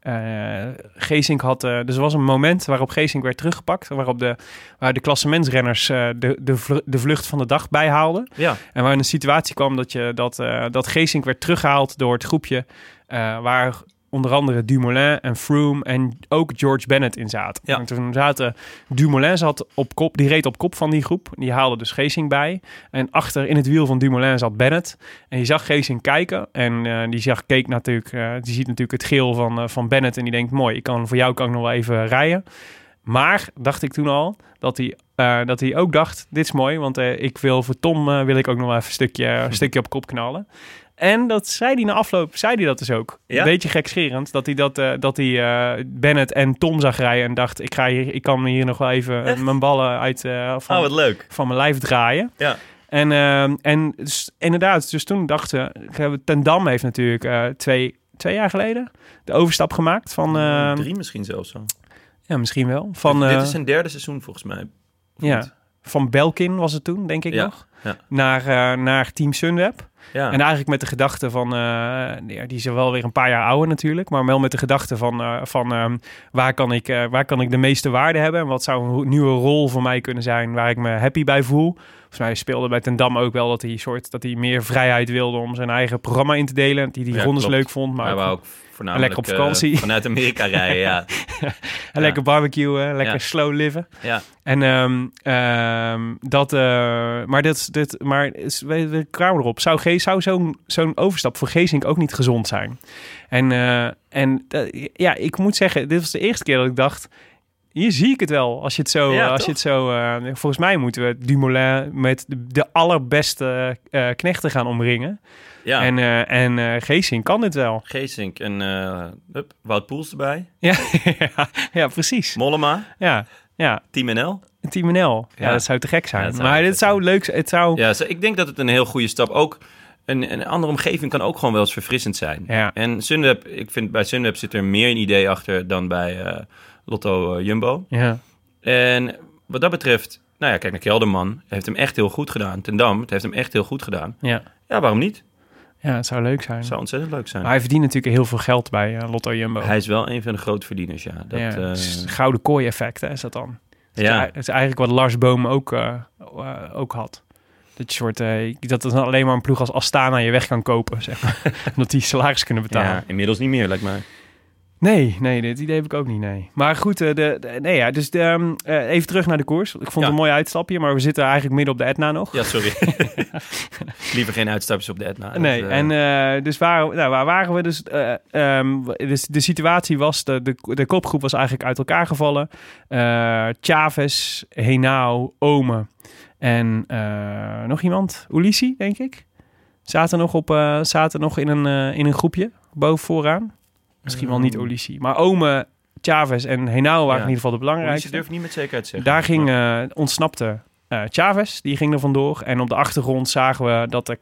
eh, Geesink had... eh, dus er was een moment waarop Geesink werd teruggepakt. Waarop de, waar de klassementsrenners eh, de, de, de vlucht van de dag bijhaalden. Ja, En waar een situatie kwam dat, je, dat, eh, dat Geesink werd teruggehaald door het groepje... eh, waar onder andere Dumoulin en Froome en ook George Bennett in zaten. Ja. En toen zaten... Dumoulin zat op kop, die reed op kop van die groep. Die haalde dus Geesink bij. En achter in het wiel van Dumoulin zat Bennett. En je zag Geesink kijken. En eh, die zag, keek natuurlijk, eh, die ziet natuurlijk het geel van, eh, van Bennett. En die denkt, mooi, ik kan, voor jou kan ik nog wel even rijden. Maar, dacht ik toen al, dat hij, dat hij ook dacht, dit is mooi. Want ik wil voor Tom, wil ik ook nog wel even een stukje, een stukje op kop knallen. En dat zei hij na afloop, zei hij dat dus ook. Ja? Een beetje gekscherend, dat hij, dat, eh, dat hij eh, Bennett en Tom zag rijden en dacht, ik, ga hier, ik kan hier nog wel even eh, Echt? mijn ballen uit van, oh wat leuk. van mijn lijf draaien. Ja. En, ehm, en dus, inderdaad, dus toen dachten we, Ten Dam heeft natuurlijk twee, twee jaar geleden de overstap gemaakt van, eh, Drie misschien zelfs zo. ja misschien wel, van, Dit eh, is zijn derde seizoen volgens mij. Ja, van Belkin was het toen, denk ik Ja, nog, ja. naar, naar Team Sunweb. Ja. En eigenlijk met de gedachte van, eh, ja, die is wel weer een paar jaar ouder natuurlijk, maar wel met de gedachte van, eh, van ehm, waar, kan ik, eh, waar kan ik de meeste waarde hebben en wat zou een nieuwe rol voor mij kunnen zijn waar ik me happy bij voel. Volgens mij speelde bij Ten Dam ook wel dat hij, soort, dat hij meer vrijheid wilde om zijn eigen programma in te delen. Dat hij die Ja, rondes klopt. leuk vond, maar Maar ook, voornamelijk lekker op vakantie. vanuit Amerika rijden, ja. en lekker barbecuen, lekker slow liven. ja. En ehm, ehm, dat, maar dit, dit, maar we, we kwamen erop. Zou, Zou zo'n zo'n overstap voor Geesink ook niet gezond zijn? En, eh, en eh, ja, ik moet zeggen, dit was de eerste keer dat ik dacht. Hier zie ik het wel. Als je het zo. Ja, als toch? je het zo eh, volgens mij moeten we Dumoulin met de, de allerbeste knechten gaan omringen. ja. En, eh en Geesink kan dit wel. Geesink en hup, Wout Poels erbij. Ja, ja, ja, precies. Mollema, Ja, ja. Team NL. Team NL. Ja, Ja. dat zou te gek zijn. Ja, dat zou maar dit zou leuk zijn. Het zou. Ja, ik denk dat het een heel goede stap ook. Een, een andere omgeving kan ook gewoon wel eens verfrissend zijn. Ja. En Sunweb, ik vind bij Sunweb zit er meer een idee achter dan bij eh, Lotto eh, Jumbo. Ja. En wat dat betreft, nou ja, kijk naar Kelderman. Heeft hem echt heel goed gedaan. Ten Dam, het heeft hem echt heel goed gedaan. Ja. Ja, waarom niet? Ja, het zou leuk zijn. Zou ontzettend leuk zijn. Maar hij verdient natuurlijk heel veel geld bij eh, Lotto Jumbo. Hij is wel een van de grootverdieners, ja. Dat, ja, het het gouden kooi effect, hè, is dat dan? Het Ja. het is eigenlijk wat Lars Boom ook, ook had. Dat je soort, eh, dat dan alleen maar een ploeg als Astana je weg kan kopen, zeg maar. Omdat die salaris kunnen betalen. ja, inmiddels niet meer, lijkt mij. Nee, nee, dit idee heb ik ook niet, nee. Maar goed, eh, de, de- nee, ja, dus de, ehm, eh, even terug naar de koers. Ik vond Ja. het een mooi uitstapje, maar we zitten eigenlijk midden op de Etna nog. Ja, sorry. Liever geen uitstapjes op de Etna. Dat, Nee, en dus waar, nou, waar waren we? Dus, eh, ehm, dus de situatie was, de, de, de kopgroep was eigenlijk uit elkaar gevallen. Chavez, Henao, Ome en eh, nog iemand, Ulissi, denk ik. Zaten nog, op, eh, zaten nog in, een, eh, in een groepje boven vooraan. Misschien wel niet Ehm. Ulissi, maar Ome, Chavez en Henao waren Ja. in ieder geval de belangrijkste. durf ik niet met zekerheid te zeggen. Daar ging, eh, ontsnapte eh Chavez, die ging er vandoor. En op de achtergrond zagen we dat de,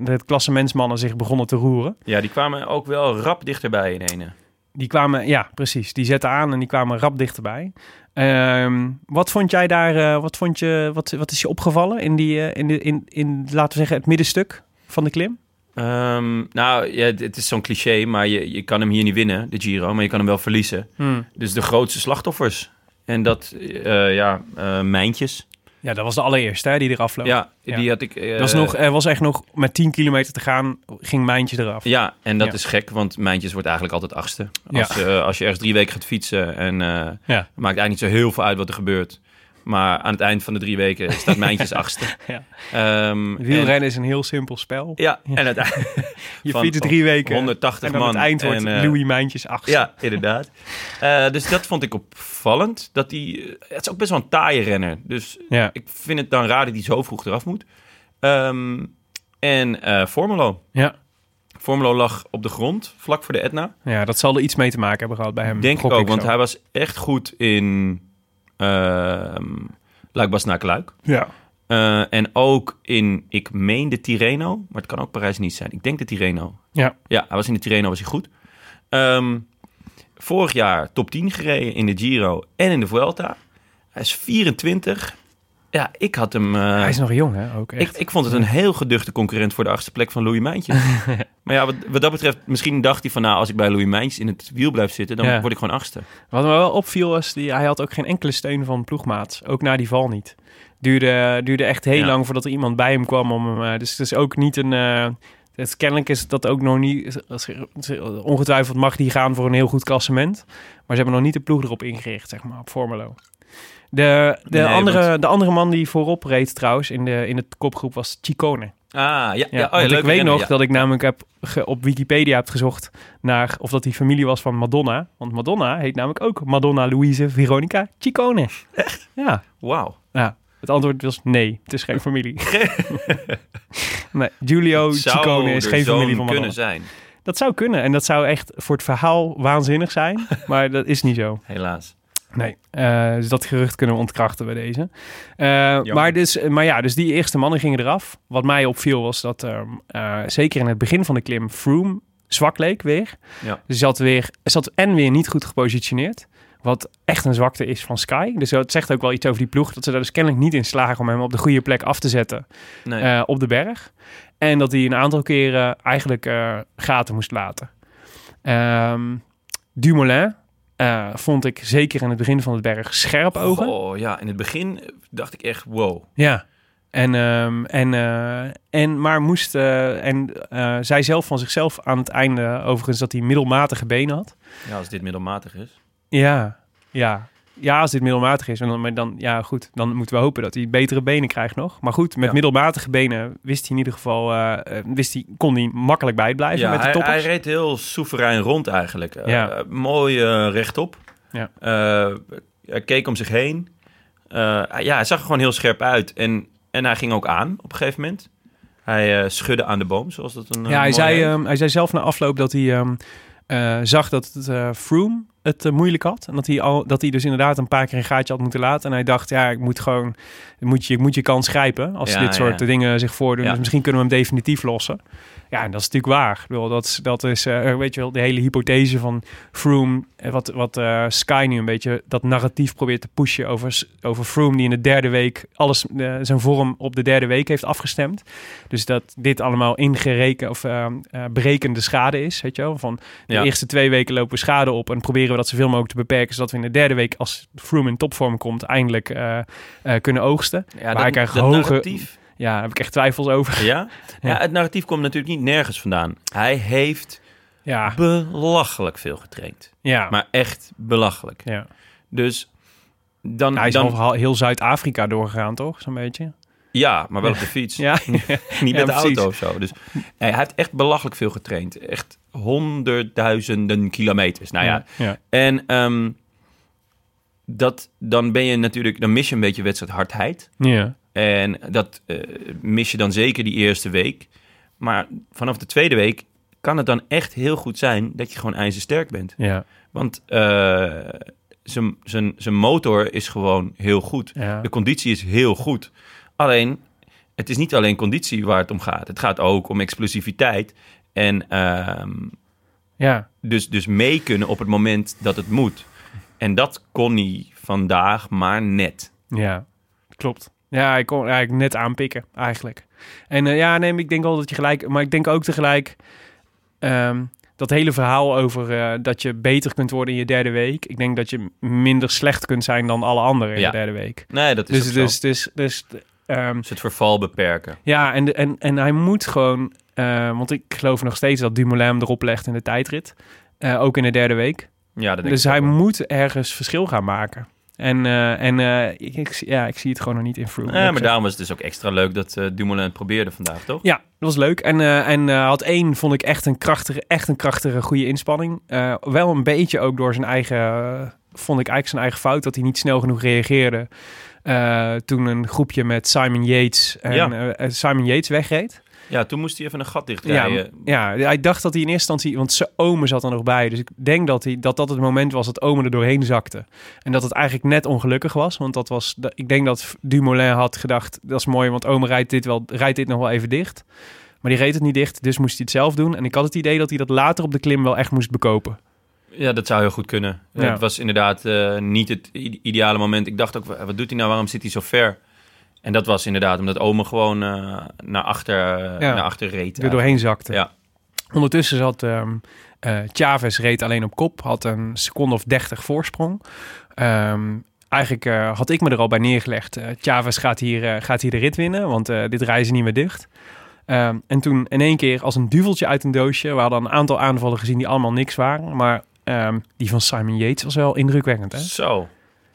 de klassementsmannen zich begonnen te roeren. Ja, die kwamen ook wel rap dichterbij in ene. Die kwamen, ja, precies. Die zetten aan en die kwamen rap dichterbij. Ehm, wat vond jij daar, eh, wat, vond je, wat, wat is je opgevallen in, die, eh, in, de, in, in, laten we zeggen, het middenstuk van de klim? Ehm, nou, ja, het- is zo'n cliché, maar je, je kan hem hier niet winnen, de Giro, maar je kan hem wel verliezen. Dus de grootste slachtoffers. En dat, eh, ja, mijntjes. Ja, dat was de allereerste hè, die eraf loopt. Ja, Ja. die had ik... eh, Dat was nog, er was echt nog met 10 kilometer te gaan, ging Mijntje eraf. Ja, en dat Ja. is gek, want Mijntjes wordt eigenlijk altijd achtste. Ja. Als, eh, als je ergens drie weken gaat fietsen en eh, Ja. maakt eigenlijk niet zo heel veel uit wat er gebeurt. Maar aan het eind van de drie weken staat Mijntjes achtste. Ja. Ehm, en- Wielrennen is een heel simpel spel. Ja, en uiteindelijk Je fietst drie weken 180 en aan man. het eind wordt en, eh, Louis Mijntjes achtste. Ja, inderdaad. Eh, dus dat vond ik opvallend. Dat die, eh, het is ook best wel een taaie renner. Dus Ja. ik vind het dan raar dat hij zo vroeg eraf moet. Ehm, en eh Formelo. Ja. Formelo lag op de grond, vlak voor de Etna. ja, dat zal er iets mee te maken hebben gehad bij hem. Denk ik ook, want hij was echt goed in Luik naar Luik. Ja. Eh, en ook in, ik meen de Tirreno, maar het kan ook Parijs niet zijn. Ik denk de Tirreno. Ja. Ja, hij was in de Tirreno, was hij goed. Ehm, vorig jaar top 10 gereden in de Giro en in de Vuelta. Hij is 24. Ja, ik had hem... eh, Hij is nog jong, hè? Ook ik, echt. ik vond het een heel geduchte concurrent voor de achtste plek van Louis Mijntjes. maar ja, wat, wat dat betreft, misschien dacht hij van... nou, als ik bij Louis Mijntjes in het wiel blijf zitten... dan Ja. word ik gewoon achtste. Wat me wel opviel was, die, hij had ook geen enkele steun van ploegmaats. Ook na die val niet. Duurde, duurde echt heel Ja. lang voordat er iemand bij hem kwam. Om hem, eh, dus het is ook niet een... eh, het, kennelijk is dat ook nog niet... Ongetwijfeld mag die gaan voor een heel goed klassement. Maar ze hebben nog niet de ploeg erop ingericht, zeg maar, op Formelo. De, de, Nee, andere, want- de andere man die voorop reed trouwens in de, in de kopgroep was Ciccone. Ah, ja. ja, Ja, oh, ik weet nog ja. dat ik namelijk heb ge- op Wikipedia heb gezocht naar of dat die familie was van Madonna. Want Madonna heet namelijk ook Madonna Louise Veronica Ciccone. Echt? Ja. Wauw. ja. Het antwoord was nee, het is geen familie. nee, Giulio Ciccone is geen familie van Madonna. kunnen zijn, Dat zou kunnen en dat zou echt voor het verhaal waanzinnig zijn, maar dat is niet zo. helaas. Nee, eh, dus dat gerucht kunnen we ontkrachten bij deze. Eh, maar, dus, maar ja, dus die eerste mannen gingen eraf. Wat mij opviel was dat eh, zeker in het begin van de klim Froome zwak leek weer. Ja. Dus zat weer, zat en weer niet goed gepositioneerd. Wat echt een zwakte is van Sky. Dus dat zegt ook wel iets over die ploeg. Dat ze daar dus kennelijk niet in slagen om hem op de goede plek af te zetten Nee. eh, op de berg. En dat hij een aantal keren eigenlijk eh, gaten moest laten. Ehm Dumoulin eh, vond ik zeker in het begin van het berg scherp ogen. Oh ja, in het begin dacht ik echt, wow. Ja. En, ehm, en, eh, en maar moest, eh, en zij zelf van zichzelf aan het einde overigens dat hij middelmatige benen had. Ja, als dit middelmatig is. Ja, ja. Ja, als dit middelmatig is, en dan, maar dan, ja goed, dan moeten we hopen dat hij betere benen krijgt nog. Maar goed, met Ja. middelmatige benen wist hij in ieder geval, eh, eh, wist hij, kon hij makkelijk bijblijven Ja, met de hij, hij toppers. reed heel soeverein rond eigenlijk. Eh, Ja. mooi rechtop. Ja. Hij keek om zich heen. Ja, hij zag er gewoon heel scherp uit. En, en hij ging ook aan op een gegeven moment. Hij schudde aan de boom, zoals dat een... Ja, hij zei, ehm, hij zei zelf na afloop dat hij ehm, eh, zag dat het Froome het eh, moeilijk had. En dat hij, al, dat hij dus inderdaad een paar keer een gaatje had moeten laten. En hij dacht, ja, ik moet gewoon, moet je, ik moet je kans grijpen als Ja, dit soort ja. dingen zich voordoen. Ja. Dus misschien kunnen we hem definitief lossen. Ja, en dat is natuurlijk waar. Bedoel, dat, is- dat is, eh, weet je wel, de hele hypothese van Froome, eh, wat, wat Sky nu een beetje dat narratief probeert te pushen over, over Froome, die in de derde week alles, zijn vorm op de derde week heeft afgestemd. Dus dat dit allemaal ingereken of eh, eh, berekende schade is, weet je wel. Van de eerste twee weken lopen we schade op en proberen we dat zoveel mogelijk te beperken, zodat we in de derde week, als Froome in topvorm komt, eindelijk eh, eh, kunnen oogsten. Ja, Maar dat, ik krijg dat hoge- narratief. Ja, daar heb ik echt twijfels over. Ja? Ja. ja, het narratief komt natuurlijk niet nergens vandaan. Hij heeft Ja, belachelijk veel getraind. ja. Maar echt belachelijk. ja. Dus dan... Hij is dan heel Zuid-Afrika doorgegaan, toch? Zo'n beetje. Ja, maar wel op de fiets. Ja, Niet Ja, met de auto of zo. Dus hij heeft echt belachelijk veel getraind. Echt honderdduizenden kilometers. Nou ja, ja. en ehm, dat, dan ben je natuurlijk... Dan mis je een beetje wedstrijdhardheid. ja. En dat eh, mis je dan zeker die eerste week. Maar vanaf de tweede week kan het dan echt heel goed zijn dat je gewoon ijzersterk bent. ja. Want zijn- zijn zijn motor is gewoon heel goed. Ja. De conditie is heel goed. Alleen, het is niet alleen conditie waar het om gaat. Het gaat ook om explosiviteit. En ehm, ja. dus, dus mee kunnen op het moment dat het moet. En dat kon hij vandaag maar net. Ja, klopt. Ja, ik kon eigenlijk net aanpikken, eigenlijk. En eh, ja, nee, maar ik denk wel dat je gelijk... Maar ik denk ook tegelijk... ehm, dat hele verhaal over eh, dat je beter kunt worden in je derde week. Ik denk dat je minder slecht kunt zijn dan alle anderen in Ja. de derde week. Nee, dat is Dus, zo. dus, dus, dus, ehm, Dus het verval beperken. ja, en, en, en hij moet gewoon... eh, want ik geloof nog steeds dat Dumoulin hem erop legt in de tijdrit. Eh, ook in de derde week. Ja, dat denk Dus hij wel. moet ergens verschil gaan maken. En, eh, en eh, ik, ja, ik zie het gewoon nog niet in Froome. Ja, maar daarom was het dus ook extra leuk dat eh, Dumoulin het probeerde vandaag, toch? Ja, dat was leuk. En, en had één, vond ik echt een krachtige, echt een krachtige, goede inspanning. Wel een beetje ook door zijn eigen, vond ik eigenlijk zijn eigen fout, dat hij niet snel genoeg reageerde. Eh, toen een groepje met Simon Yates en Ja. eh, Simon Yates wegreed. Ja, toen moest hij even een gat dichtrijden. ja, hij dacht dat hij in eerste instantie, want zijn omen zat er nog bij. Dus ik denk dat hij, dat, dat het moment was dat omen er doorheen zakte. En dat het eigenlijk net ongelukkig was. Want dat was, ik denk dat Dumoulin had gedacht, dat is mooi, want omen rijdt dit, wel, rijdt dit nog wel even dicht. Maar die reed het niet dicht, dus moest hij het zelf doen. En ik had het idee dat hij dat later op de klim wel echt moest bekopen. Ja, dat zou heel goed kunnen. Ja. Het was inderdaad eh, niet het ideale moment. Ik dacht ook, wat doet hij nou? Waarom zit hij zo ver? En dat was inderdaad omdat Ome gewoon eh, naar, achter, Ja. naar achter reed. Er doorheen zakte. Ja. Ondertussen zat eh, Chavez reed alleen op kop, had een seconde of 30 voorsprong. Ehm, eigenlijk had ik me er al bij neergelegd. eh Chavez gaat hier, gaat hier de rit winnen, want dit reizen niet meer dicht. Ehm, en toen in één keer als een duveltje uit een doosje. We hadden een aantal aanvallen gezien die allemaal niks waren. Maar ehm, die van Simon Yates was wel indrukwekkend. Hè? Zo,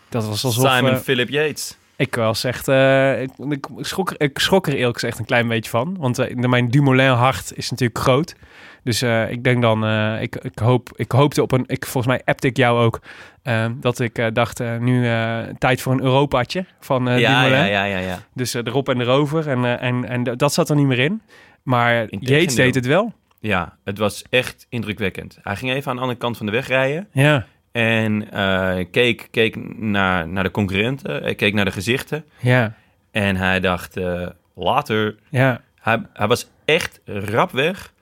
Dat was alsof... Simon eh, Philip Yates. ik was echt... eh, ik, ik, schrok, ik schrok er eerlijk gezegd een klein beetje van. Want eh, mijn Dumoulin hart is natuurlijk groot. Dus ik denk dan... ik, ik, hoop, ik hoopte op een... Ik, volgens mij appte ik jou ook... eh, dat ik dacht, nu tijd voor een Europaatje van eh ja, Dumoulin. ja, ja, ja, ja. Dus erop en erover. En, en, en dat zat er niet meer in. Maar. Yates deed het wel. Ja, het was echt indrukwekkend. Hij ging even aan de andere kant van de weg rijden. Ja, En eh, keek, keek naar, naar de concurrenten. Hij keek naar de gezichten. ja, En hij dacht, eh, later. ja. Hij, hij was echt rap weg.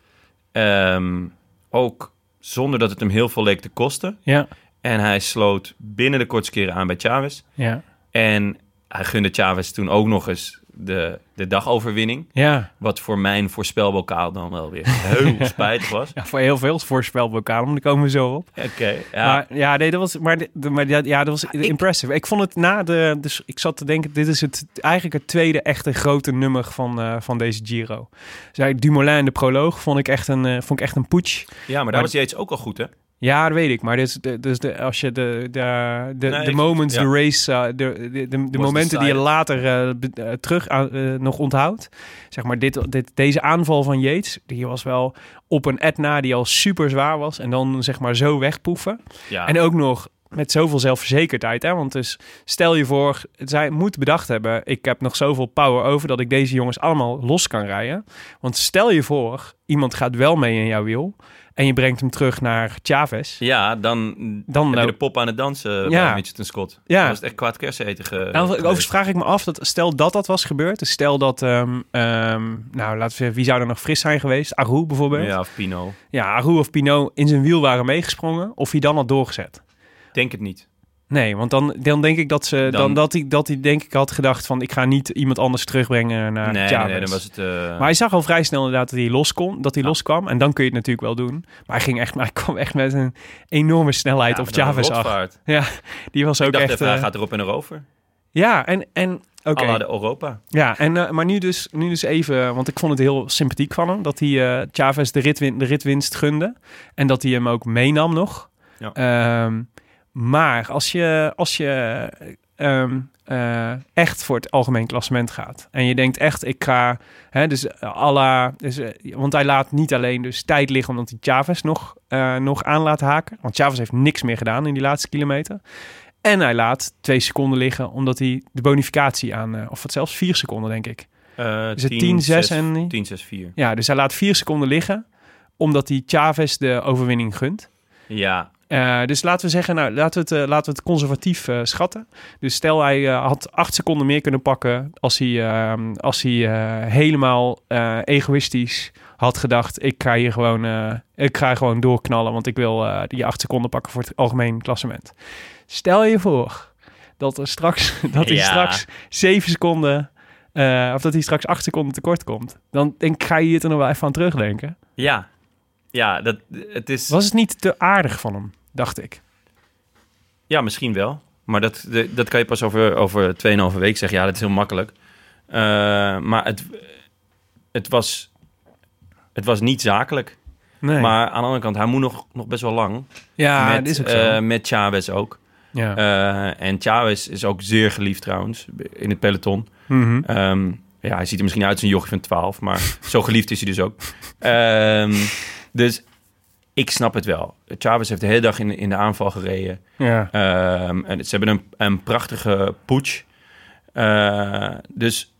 Ehm, ook zonder dat het hem heel veel leek te kosten. Ja, En hij sloot binnen de kortste keren aan bij Chavez. ja, En hij gunde Chavez toen ook nog eens de, de dagoverwinning. ja. Wat voor mijn voorspelbokaal dan wel weer heel spijtig was. Ja, voor heel veel voorspelbokaal, maar daar komen we zo op. Oké, ja. Maar ja, nee, dat was, maar, de- maar ja, ja, dat was impressive. Ik vond het na de, dus ik zat te denken, dit is het eigenlijk het tweede echte grote nummer van, eh, van deze Giro. Dus eigenlijk Dumoulin in de proloog vond ik echt een, eh, vond ik echt een putsch. ja, maar daar maar- was Yates ook al goed, hè? Ja, dat weet ik. Maar dit is de, dus de, als je de, de, de, Nee, de ik- moments, ja. de race, eh, de, de, de, momenten die je later eh, be- eh, terug aan, nog onthoudt. Zeg maar, dit, dit, deze aanval van Yates, die was wel op een Etna die al super zwaar was. En dan zeg maar zo wegpoeven. Ja. En ook nog met zoveel zelfverzekerdheid. Hè? Want dus stel je voor, zij moet bedacht hebben... ik heb nog zoveel power over dat ik deze jongens allemaal los kan rijden. Want stel je voor, iemand gaat wel mee in jouw wiel... en je brengt hem terug naar Chavez. Ja, dan, Dan heb je nou- de pop aan het dansen Ja. bij Mitchelton Scott. Ja. Dan was het echt kwaad kerseneten ge- Nou, overigens vraag ik me af, dat stel dat dat was gebeurd. Dus stel dat, ehm, ehm, nou laten we zeggen, wie zou er nog fris zijn geweest? Aru bijvoorbeeld. Ja, of Pino. Ja, Aru of Pinot in zijn wiel waren meegesprongen. Of hij dan had doorgezet. Denk het niet. Nee, want dan, dan denk ik dat ze dan, Dan- dat hij dat hij denk ik had gedacht van ik ga niet iemand anders terugbrengen naar nee, nee, Chavez. nee, dan was het... eh, Maar hij zag al vrij snel inderdaad dat hij los kon, dat hij Ja. loskwam en dan kun je het natuurlijk wel doen. Maar hij ging echt, maar hij kwam echt met een enorme snelheid ja, op Chavez af. Ja, die was ook Ik dacht echt. even, hij eh, gaat erop en erover. ja, en en oké. Alla de Europa. Ja, en, eh, maar nu dus, nu dus even, want ik vond het heel sympathiek van hem dat hij eh Chavez de, ritwin, de ritwinst gunde en dat hij hem ook meenam nog. Ja. Ehm, maar als je, als je ehm, eh, echt voor het algemeen klassement gaat en je denkt echt, ik ga, hè, dus eh, à la, dus, eh, want hij laat niet alleen dus tijd liggen omdat hij Chavez nog, nog aan laat haken, want Chavez heeft niks meer gedaan in die laatste kilometer. En hij laat twee seconden liggen omdat hij de bonificatie aan, of wat zelfs vier seconden denk ik. Eh, Is het 10, 6 en- 10, 6, 4. Ja, dus hij laat vier seconden liggen omdat hij Chavez de overwinning gunt. Ja, Eh, dus laten we zeggen, nou, laten we het, eh, laten we het conservatief eh, schatten. Dus stel hij had acht seconden meer kunnen pakken als hij, ehm, als hij helemaal egoïstisch had gedacht, ik ga hier gewoon, ik ga gewoon doorknallen, want ik wil die acht seconden pakken voor het algemeen klassement. Stel je voor dat er straks, dat hij Ja. straks zeven seconden, of dat hij straks acht seconden tekort komt. Dan denk ga je hier er nog wel even aan terugdenken. ja. Ja, dat, het is... Was het niet te aardig van hem, dacht ik. Ja, misschien wel. Maar dat, dat kan je pas over, over 2,5 week zeggen. Ja, dat is heel makkelijk. Eh, maar het, het, was, het was niet zakelijk. Nee. Maar aan de andere kant, hij moet nog, nog best wel lang. ja, met, dit is ook zo. eh, met Chavez ook. ja. Eh, en Chavez is ook zeer geliefd trouwens in het peloton. Ehm, ja, hij ziet er misschien uit als een jochie van 12, maar zo geliefd is hij dus ook. Ehm, dus ik snap het wel. Chavez heeft de hele dag in, in de aanval gereden. ja. Ehm, en ze hebben een, een prachtige putsch. Eh, dus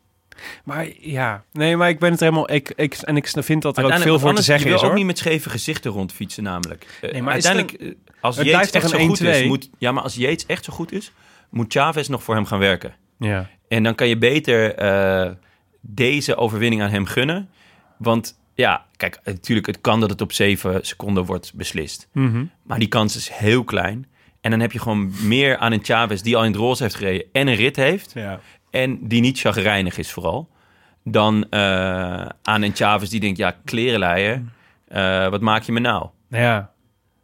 Maar ja, nee, maar ik ben het helemaal. Ik, ik, en ik vind dat er ook veel voor te zeggen je is. wil ook niet met scheve gezichten rondfietsen namelijk. Eh, Nee, maar uiteindelijk, eh, als toch echt zo goed 1-2? is, moet, ja, maar als Yates echt zo goed is, moet Chavez nog voor hem gaan werken. Ja. En dan kan je beter deze overwinning aan hem gunnen. Want ja, kijk, natuurlijk, het kan dat het op zeven seconden wordt beslist. Mhm. Maar die kans is heel klein. En dan heb je gewoon meer aan een Chavez die al in het roze heeft gereden en een rit heeft. ja. En die niet chagrijnig is vooral. Dan eh, aan een Chavez die denkt, ja, klerenleier, eh, wat maak je me nou? Ja.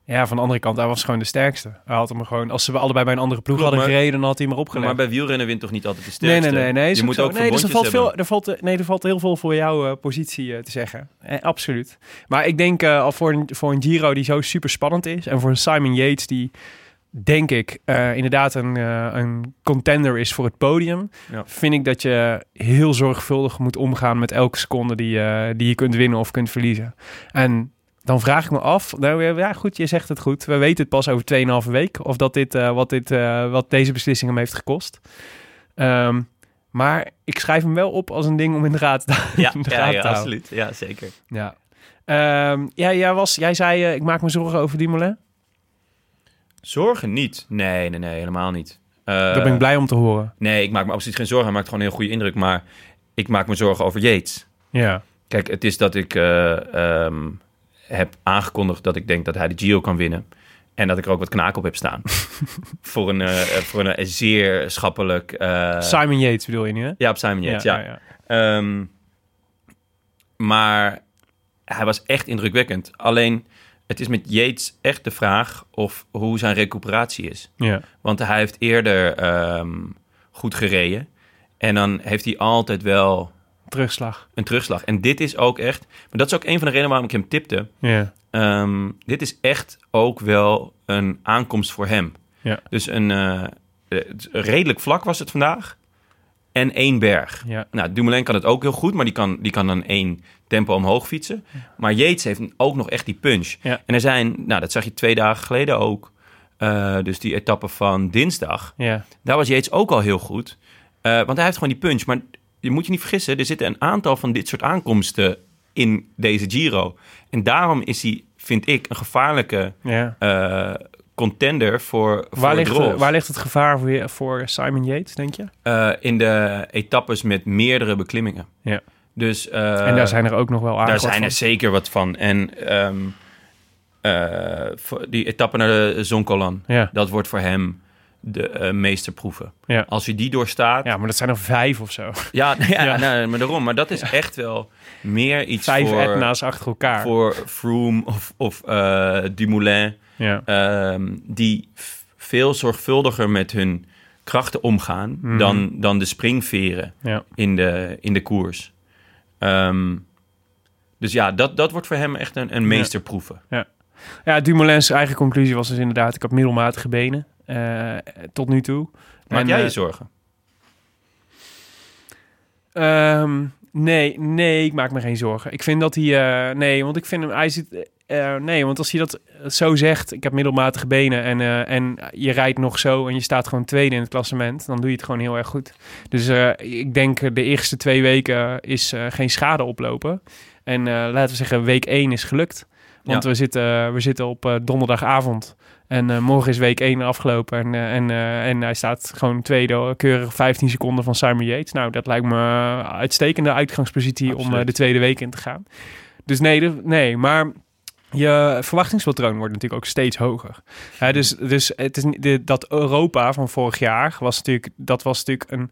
Ja, van de andere kant, hij was gewoon de sterkste. Hij had hem gewoon, als ze allebei bij een andere ploeg Klopt, hadden maar- gereden, dan had hij hem erop gelegd. Maar bij wielrennen wint toch niet altijd de nee, sterkste? nee, nee, nee. is Je moet zo. ook nee, dus er valt, veel, er, valt, nee, er valt heel veel voor jouw eh, positie eh, te zeggen. Eh, absoluut. Maar ik denk al voor een, voor een Giro die zo super spannend is. En voor een Simon Yates die, denk ik, inderdaad een, een contender is voor het podium. Ja. Vind ik dat je heel zorgvuldig moet omgaan met elke seconde die, die je kunt winnen of kunt verliezen. En dan vraag ik me af, nou ja goed, je zegt het goed. We weten het pas over 2,5 week of dat dit, eh, wat, dit, eh, wat deze beslissing hem heeft gekost. Ehm, maar ik schrijf hem wel op als een ding om in de raad, Ja, in de ja, ja te houden. absoluut. Ja, zeker. Ja. Ehm, ja, jij, was, jij zei, eh, ik maak me zorgen over Dumoulin. Zorgen niet. Nee, nee, nee, helemaal niet. Eh, Daar ben ik blij om te horen. Nee, ik maak me absoluut geen zorgen. Hij maakt gewoon een heel goede indruk. Maar ik maak me zorgen over Yates. Ja. Kijk, het is dat ik eh, ehm, heb aangekondigd dat ik denk dat hij de Giro kan winnen. En dat ik er ook wat knaak op heb staan. voor een, eh, voor een zeer schappelijk... eh, Simon Yates bedoel je nu, hè? ja, op Simon Yates, ja. ja. Ehm, maar hij was echt indrukwekkend. Alleen, het is met Yates echt de vraag of hoe zijn recuperatie is. ja. Want hij heeft eerder ehm, goed gereden. En dan heeft hij altijd wel Terugslag. een terugslag. En dit is ook echt... Maar dat is ook een van de redenen waarom ik hem tipte. Ja. Ehm, dit is echt ook wel een aankomst voor hem. Ja. Dus een eh, het- redelijk vlak was het vandaag. En één berg. Ja. Nou, Dumoulin kan het ook heel goed, maar die kan, die kan dan één tempo omhoog fietsen. Maar Yates heeft ook nog echt die punch. Ja. En er zijn, nou, dat zag je twee dagen geleden ook. eh, dus die etappe van dinsdag, Ja. daar was Yates ook al heel goed. Eh, want hij heeft gewoon die punch. Maar je moet je niet vergissen, er zitten een aantal van dit soort aankomsten in deze Giro. En daarom is hij, vind ik, een gevaarlijke ja. eh, contender voor, voor Waar, ligt, waar ligt het gevaar voor, voor Simon Yates, denk je? Eh, in de etappes met meerdere beklimmingen. Ja. Dus, eh, en daar zijn er ook nog wel aardig daar zijn van. er zeker wat van. En ehm, eh, die etappe naar de Zonkolan, Ja. dat wordt voor hem de eh, meeste proeven. Ja. Als hij die doorstaat, ja, maar dat zijn er vijf of zo. ja, ja, Ja. nee, maar daarom. Maar dat is echt wel meer iets Vijf voor, Etna's achter elkaar. voor Froome of, of eh, Dumoulin, Ja. ehm, die veel zorgvuldiger met hun krachten omgaan Mhm. dan, dan de springveren Ja. in de, in de koers. Ehm, dus ja, dat, dat wordt voor hem echt een, een meesterproeven. ja, Dumoulin's eigen conclusie was dus inderdaad... ik heb middelmatige benen tot nu toe. Maak En, jij je eh, zorgen? Ehm, nee, nee, ik maak me geen zorgen. Ik vind dat hij... eh, nee, want ik vind hem... Hij zit, eh, nee, want als hij dat zo zegt... ik heb middelmatige benen en, eh, en je rijdt nog zo... en je staat gewoon tweede in het klassement... dan doe je het gewoon heel erg goed. Dus eh, ik denk eh, de eerste twee weken is eh, geen schade oplopen. En eh, laten we zeggen, week één is gelukt. Want Ja. we, zitten, we zitten op eh, donderdagavond... En eh, morgen is week 1 afgelopen en, eh, en, eh, en hij staat gewoon tweede, keurig 15 seconden van Simon Yates. Nou, dat lijkt me een uitstekende uitgangspositie om Absoluut. de tweede week in te gaan. Dus nee, de- nee, maar je verwachtingspatroon wordt natuurlijk ook steeds hoger. Hè, dus, dus het is de, dat Europa van vorig jaar was natuurlijk, dat was natuurlijk een,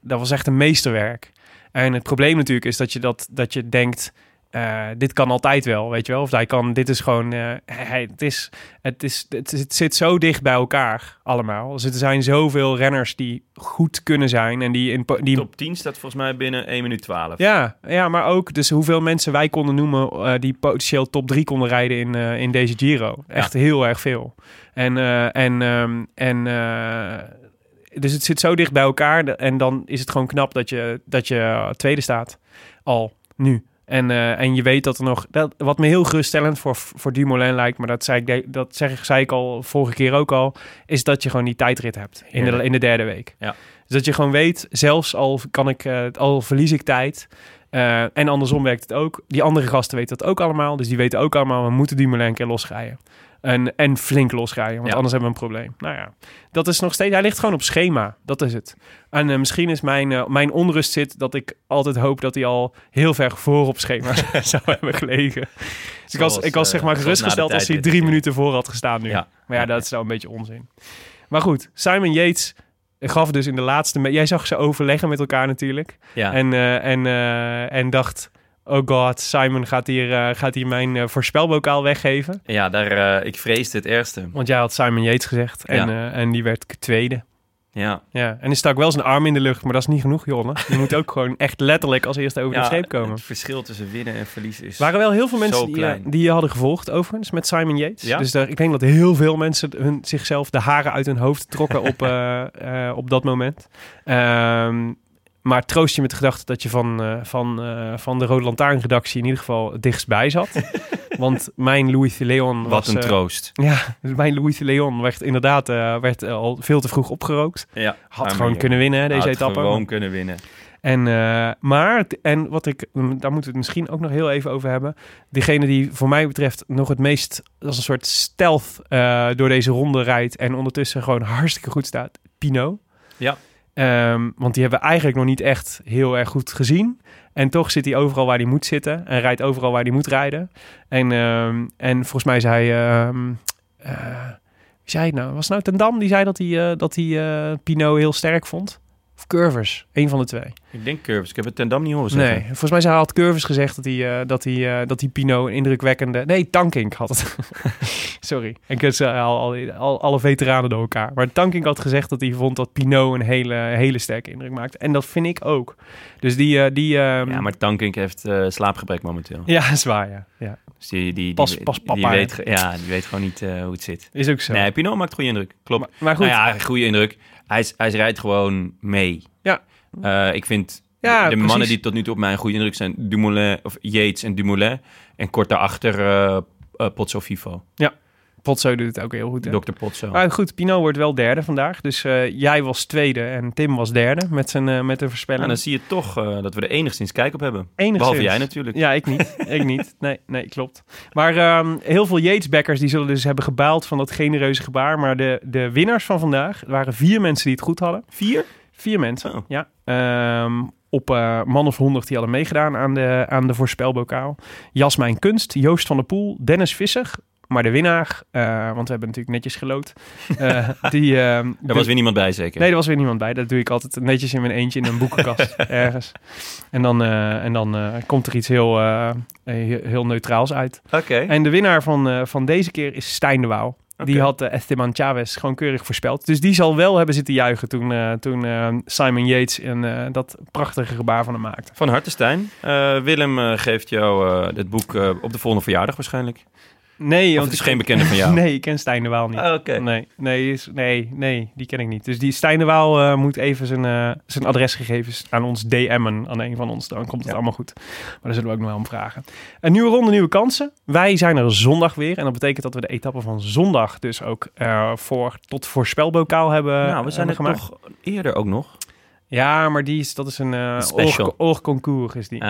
dat was echt een meesterwerk. En het probleem natuurlijk is dat je dat, dat je denkt, eh, dit kan altijd wel, weet je wel? Of hij kan, dit is gewoon, eh, hij, het, is, het, is, het, het zit zo dicht bij elkaar allemaal. Dus er zijn zoveel renners die goed kunnen zijn en die in die Top 10 staat volgens mij binnen 1 minuut 12. ja, ja, maar ook dus hoeveel mensen wij konden noemen eh, die potentieel top 3 konden rijden in, in deze Giro. Echt heel erg veel. En, en, ehm, en dus het zit zo dicht bij elkaar en dan is het gewoon knap dat je, dat je tweede staat. Al nu. En, eh, en je weet dat er nog... Dat, wat me heel geruststellend voor, voor Dumoulin lijkt... maar dat zei, ik, dat zeg, zei ik al vorige keer ook al... is dat je gewoon die tijdrit hebt in de, in de derde week. Ja. Dus dat je gewoon weet, zelfs al, kan ik, eh, al verlies ik tijd... eh, en andersom werkt het ook. Die andere gasten weten dat ook allemaal. Dus die weten ook allemaal, we moeten een keer losrijden. En, en flink losrijden, want Ja. anders hebben we een probleem. Nou ja, dat is nog steeds... Hij ligt gewoon op schema. Dat is het. En eh, misschien is mijn, eh, mijn onrust zit dat ik altijd hoop dat hij al heel ver voor op schema zou hebben gelegen. Dus ik was, ik was eh, zeg maar zoals gerustgesteld als hij drie minuten voor had gestaan nu. Ja. Maar ja, dat is nou een beetje onzin. Maar goed, Simon Yates gaf dus in de laatste... Jij zag ze overleggen met elkaar natuurlijk. Ja. En, eh, en, eh, en dacht... Oh god, Simon gaat hier, eh, gaat hier mijn eh, voorspelbokaal weggeven. Ja, daar, eh, ik vreesde het ergste. Want jij had Simon Yates gezegd. En, Ja. en die werd tweede. Ja. Ja, en er stak wel zijn arm in de lucht, maar dat is niet genoeg, Jonne. Je moet ook gewoon echt letterlijk als eerste over ja, de streep komen. Het verschil tussen winnen en verliezen is... Er waren wel heel veel mensen die, die je hadden gevolgd overigens met Simon Yates. Ja? Dus daar, ik denk dat heel veel mensen hun, zichzelf de haren uit hun hoofd trokken op, op dat moment. Ehm, maar troost je met de gedachte dat je van, eh, van, eh, van de Rode Lantaarn-redactie in ieder geval het dichtstbij zat. Want mijn Louis de Leon was... Wat een eh, troost. ja, mijn Louis de Leon werd inderdaad eh, werd, al veel te vroeg opgerookt. Ja. Had gewoon kunnen winnen, deze had etappe. gewoon kunnen winnen. En, eh, maar, en wat ik, mm, daar moeten we het misschien ook nog heel even over hebben. Degene die voor mij betreft nog het meest als een soort stealth eh, door deze ronde rijdt. En ondertussen gewoon hartstikke goed staat. Pino. Ja. Ehm, want die hebben we eigenlijk nog niet echt heel erg goed gezien. En toch zit hij overal waar hij moet zitten. En rijdt overal waar hij moet rijden. En, ehm, en volgens mij zei... ehm eh, wie zei het nou? Was het nou Ten Dam die zei dat hij, eh, dat hij eh, Pino heel sterk vond? Of Curvers? Een van de twee. Ik denk Curves. Ik heb het ten Dam niet horen zeggen. Nee, volgens mij zei- had Curvis gezegd dat hij, eh, dat hij, eh, dat hij Pino een indrukwekkende... Nee, Tankink had het. Sorry. Ik heb ze al, al, al- alle veteranen door elkaar. Maar Tankink had gezegd dat hij vond dat Pino een hele, hele sterke indruk maakte. En dat vind ik ook. Dus die... eh, die ehm, Ja, maar Tankink heeft slaapgebrek momenteel. Ja, is waar, ja. ja. Dus die, die, die, Pas- die- pas die papa, weet, hè? ge- ja, die weet gewoon niet hoe het zit. Is ook zo. Nee, Pinot maakt goede indruk. Klopt. maar, maar goed. Nou ja, goede indruk. Hij, hij rijdt gewoon mee. Ja. Eh, ik vind Ja, de, precies. mannen die tot nu toe op mij een goede indruk zijn... Dumoulin, of Yates en Dumoulin. En kort daarachter eh eh, Potso Vivo. Ja. Potso doet het ook heel goed. hè? Dr. Potso. Maar goed, Pinot wordt wel derde vandaag. Dus eh, jij was tweede en Tim was derde met, zijn, eh, met de voorspelling. En dan zie je toch eh, dat we er enigszins kijk op hebben. Enigszins. Behalve jij natuurlijk. Ja, ik niet. ik niet. Nee, nee, klopt. Maar ehm, heel veel Yates-backers die zullen dus hebben gebaald van dat genereuze gebaar. Maar de, de winnaars van vandaag waren vier mensen die het goed hadden. Vier? Vier mensen, Oh. ja. Ehm, op man of honderd die hadden meegedaan aan de, aan de voorspelbokaal. Jasmijn Kunst, Joost van der Poel, Dennis Visser. Maar de winnaar, eh, want we hebben natuurlijk netjes geloot. eh, die, ehm, Er was weer niemand bij zeker? Nee, er was weer niemand bij. Dat doe ik altijd netjes in mijn eentje in een boekenkast ergens. En dan, en dan komt er iets heel, heel, heel neutraals uit. Oké. En de winnaar van, van deze keer is Stijn de Waal. Die had Esteban Chavez gewoon keurig voorspeld. Dus die zal wel hebben zitten juichen toen, toen Simon Yates een, dat prachtige gebaar van hem maakte. Van harte Stijn. Willem geeft jou dit boek op de volgende verjaardag waarschijnlijk. Nee, Of want het is geen bekende van jou. Nee, ik ken Stijn de Waal niet. Ah. Nee, nee, die is, nee, nee, die ken ik niet. Dus die Stijn de Waal eh, moet even zijn, eh, zijn adresgegevens aan ons DM'en, aan een van ons. Dan komt het Ja. allemaal goed. Maar daar zullen we ook nog wel om vragen. Een nieuwe ronde, nieuwe kansen. Wij zijn er zondag weer. En dat betekent dat we de etappe van zondag dus ook eh, voor, tot voorspelbokaal hebben nou, we zijn er gemaakt. toch eerder ook nog. Ja, maar die is, dat is een eh special. oog- oogconcours is die. Ah,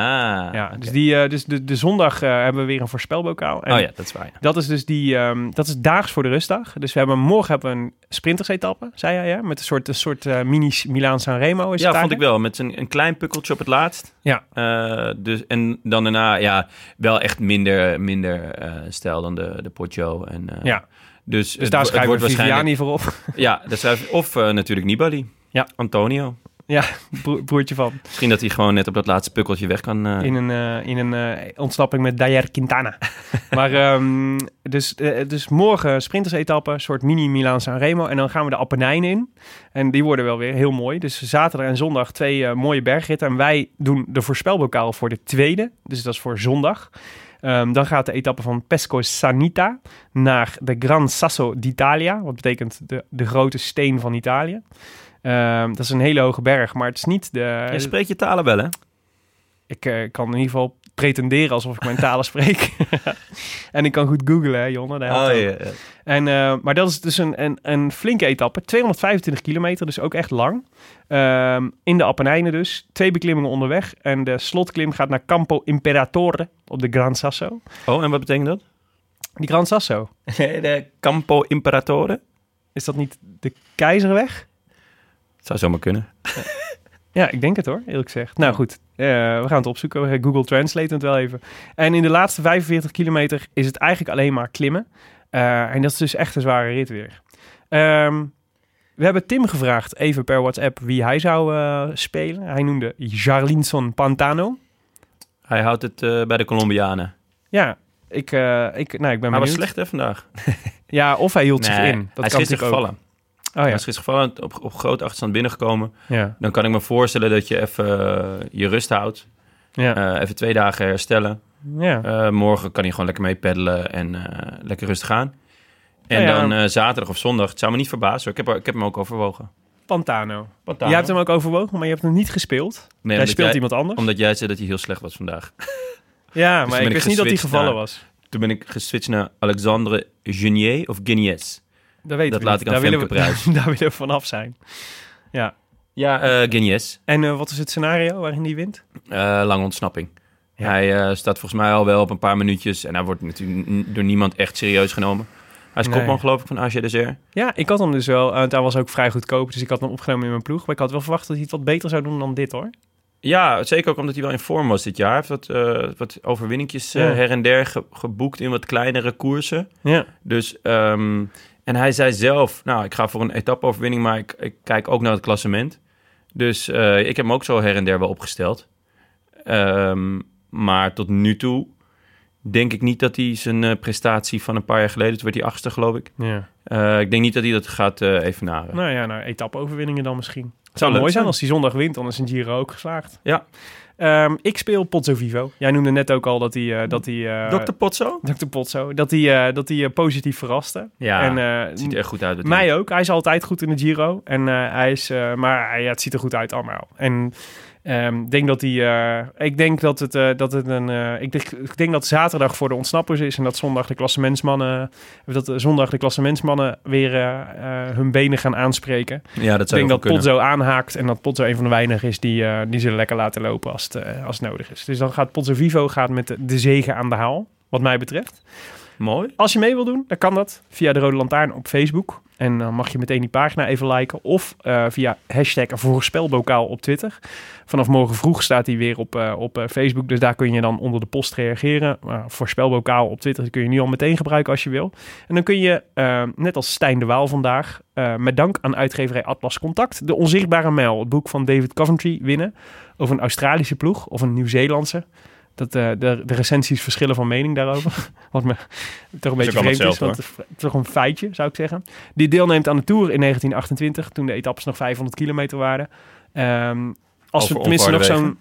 ja, dus, die, eh, dus de, de zondag eh, hebben we weer een voorspelbokaal. En Oh ja, dat is waar. ja. dat is dus die, ehm, dat is daags voor de rustdag. Dus we hebben morgen hebben we een sprintersetappe, zei jij, ja? Met een soort, een soort eh, mini Milaan San Remo. Is Ja, vond ik wel. Met een, een klein pukkeltje op het laatst. Ja. Eh, dus, en dan daarna, ja, wel echt minder, minder eh, stijl dan de, de Poggio. En, eh, Ja. Dus, Dus het, daar schrijven we waarschijnlijk... Viviani voor op. Ja, daar of eh, natuurlijk Nibali. Ja. Antonio. Ja, broer- broertje van. Misschien dat hij gewoon net op dat laatste pukkeltje weg kan. eh, In een, eh, in een eh, ontsnapping met Dayer Quintana. maar ehm, dus, dus morgen sprintersetappe, een soort mini Milaan San Remo. En dan gaan we de Appenijnen in. En die worden wel weer heel mooi. Dus zaterdag en zondag twee mooie bergritten. En wij doen de voorspelbokaal voor de tweede. Dus dat is voor zondag. Ehm, dan gaat de etappe van Pesco Sanita naar de Gran Sasso d'Italia. Wat betekent de, de grote steen van Italië. Ehm, dat is een hele hoge berg, maar het is niet de... Je spreekt je talen wel, hè? Ik eh, kan in ieder geval pretenderen alsof ik mijn talen spreek. en ik kan goed googlen, hè, Jonne. Helpt ook. En, eh, maar dat is dus een, een, een flinke etappe. 225 kilometer, dus ook echt lang. Ehm, in de Appenijnen dus. Twee beklimmingen onderweg. En de slotklim gaat naar Campo Imperatore op de Gran Sasso. Oh, en wat betekent dat? Die Gran Sasso, de Campo Imperatore. is dat niet de Keizerweg? Het zou zomaar kunnen. Ja, ik denk het hoor, eerlijk gezegd. Nou goed, eh, we gaan het opzoeken. Gaan Google Translate het wel even. En in de laatste 45 kilometer is het eigenlijk alleen maar klimmen. Eh, en dat is dus echt een zware rit weer. Ehm, we hebben Tim gevraagd, even per WhatsApp, wie hij zou eh, spelen. Hij noemde Jarlinson Pantano. Hij houdt het eh, bij de Colombianen. Ja, ik, eh, ik, nou, ik ben Hij was slecht, hè, vandaag? Ja, of hij hield zich in. Dat hij is kan natuurlijk gevallen. ook. Oh ja, gisteren gevallen, op, op grote achterstand binnengekomen. ja, Dan kan ik me voorstellen dat je even eh, je rust houdt. ja. Eh, even twee dagen herstellen. ja. Eh, morgen kan hij gewoon lekker mee peddelen en lekker rustig gaan. En Nou ja. dan zaterdag of zondag. Het zou me niet verbazen. Ik heb, ik heb hem ook overwogen. Pantano. Pantano. Jij hebt hem ook overwogen, maar je hebt hem niet gespeeld. Nee, Hij speelt jij- iemand anders. Omdat jij zei dat hij heel slecht was vandaag. Ja, toen maar ik ik wist niet dat hij gevallen naar- was. Toen ben ik geswitcht naar Alexandre Genier of Guinness. Dat weten Dat we laat niet. ik aan daar willen Femke. Daar willen we vanaf zijn. Ja. Ja, Guinness. En eh, wat is het scenario waarin die wint? Eh, lange ontsnapping. Hij staat volgens mij al wel op een paar minuutjes. En hij wordt natuurlijk door niemand echt serieus genomen. Hij is Nee. kopman geloof ik van AG Desert. Ja, ik had hem dus wel. Uh, hij was ook vrij goedkoop, dus ik had hem opgenomen in mijn ploeg. Maar ik had wel verwacht dat hij het wat beter zou doen dan dit hoor. Ja, zeker ook omdat hij wel in vorm was dit jaar. Hij heeft wat, wat overwinningjes Ja. her en der ge- geboekt in wat kleinere koersen. Ja. Dus, ehm, en hij zei zelf, nou, ik ga voor een etappe-overwinning, maar ik, ik kijk ook naar het klassement. Dus eh, ik heb hem ook zo her en der wel opgesteld. Ehm, maar tot nu toe denk ik niet dat hij zijn eh, prestatie van een paar jaar geleden, toen werd hij achtste geloof ik. ja. Eh, ik denk niet dat hij dat gaat evenaren. Nou ja, nou, etappe-overwinningen dan misschien. Het Zou mooi zijn zijn. als hij zondag wint, dan is een Giro ook geslaagd. Ja. Ehm, ik speel Pozzo Vivo. Jij noemde net ook al dat hij... eh, dat hij eh, Dr. Potso? Dr. Pozzo. Dat hij, eh, dat hij positief verraste. Ja, en, eh, het ziet er echt goed uit. Mij ook. Hij is altijd goed in de Giro. En, eh, hij is, eh, maar ja, het ziet er goed uit allemaal. En Ehm, ik denk dat die, eh, ik denk dat het, eh, dat het een, eh, ik, denk, ik denk dat zaterdag voor de ontsnappers is en dat zondag de klassementsmannen, dat de zondag de klassementsmannen weer hun benen gaan aanspreken. Ja, dat Ik zou denk dat. Potzo aanhaakt en dat Potzo een van de weinigen is die, die ze lekker laten lopen als het, als het nodig is. Dus dan gaat Potzo Vivo gaat met de, de zegen aan de haal, wat mij betreft. Mooi. Als je mee wil doen, dan kan dat via de Rode Lantaarn op Facebook. En dan mag je meteen die pagina even liken. Of eh, via hashtag voorspelbokaal op Twitter. Vanaf morgen vroeg staat hij weer op, eh, op eh, Facebook. Dus daar kun je dan onder de post reageren. Voorspelbokaal op Twitter kun je nu al meteen gebruiken als je wil. En dan kun je, net als Stijn de Waal vandaag... met dank aan uitgeverij Atlas Contact... de onzichtbare mijl, het boek van David Coventry, winnen. Over een Australische ploeg of een Nieuw-Zeelandse. Dat, eh, de, de recensies verschillen van mening daarover. Wat me toch een beetje vreemd is, want het is toch een feitje, zou ik zeggen. Die deelneemt aan de Tour in 1928, toen de etappes nog 500 kilometer waren. Ehm, als Over we tenminste nog zo'n...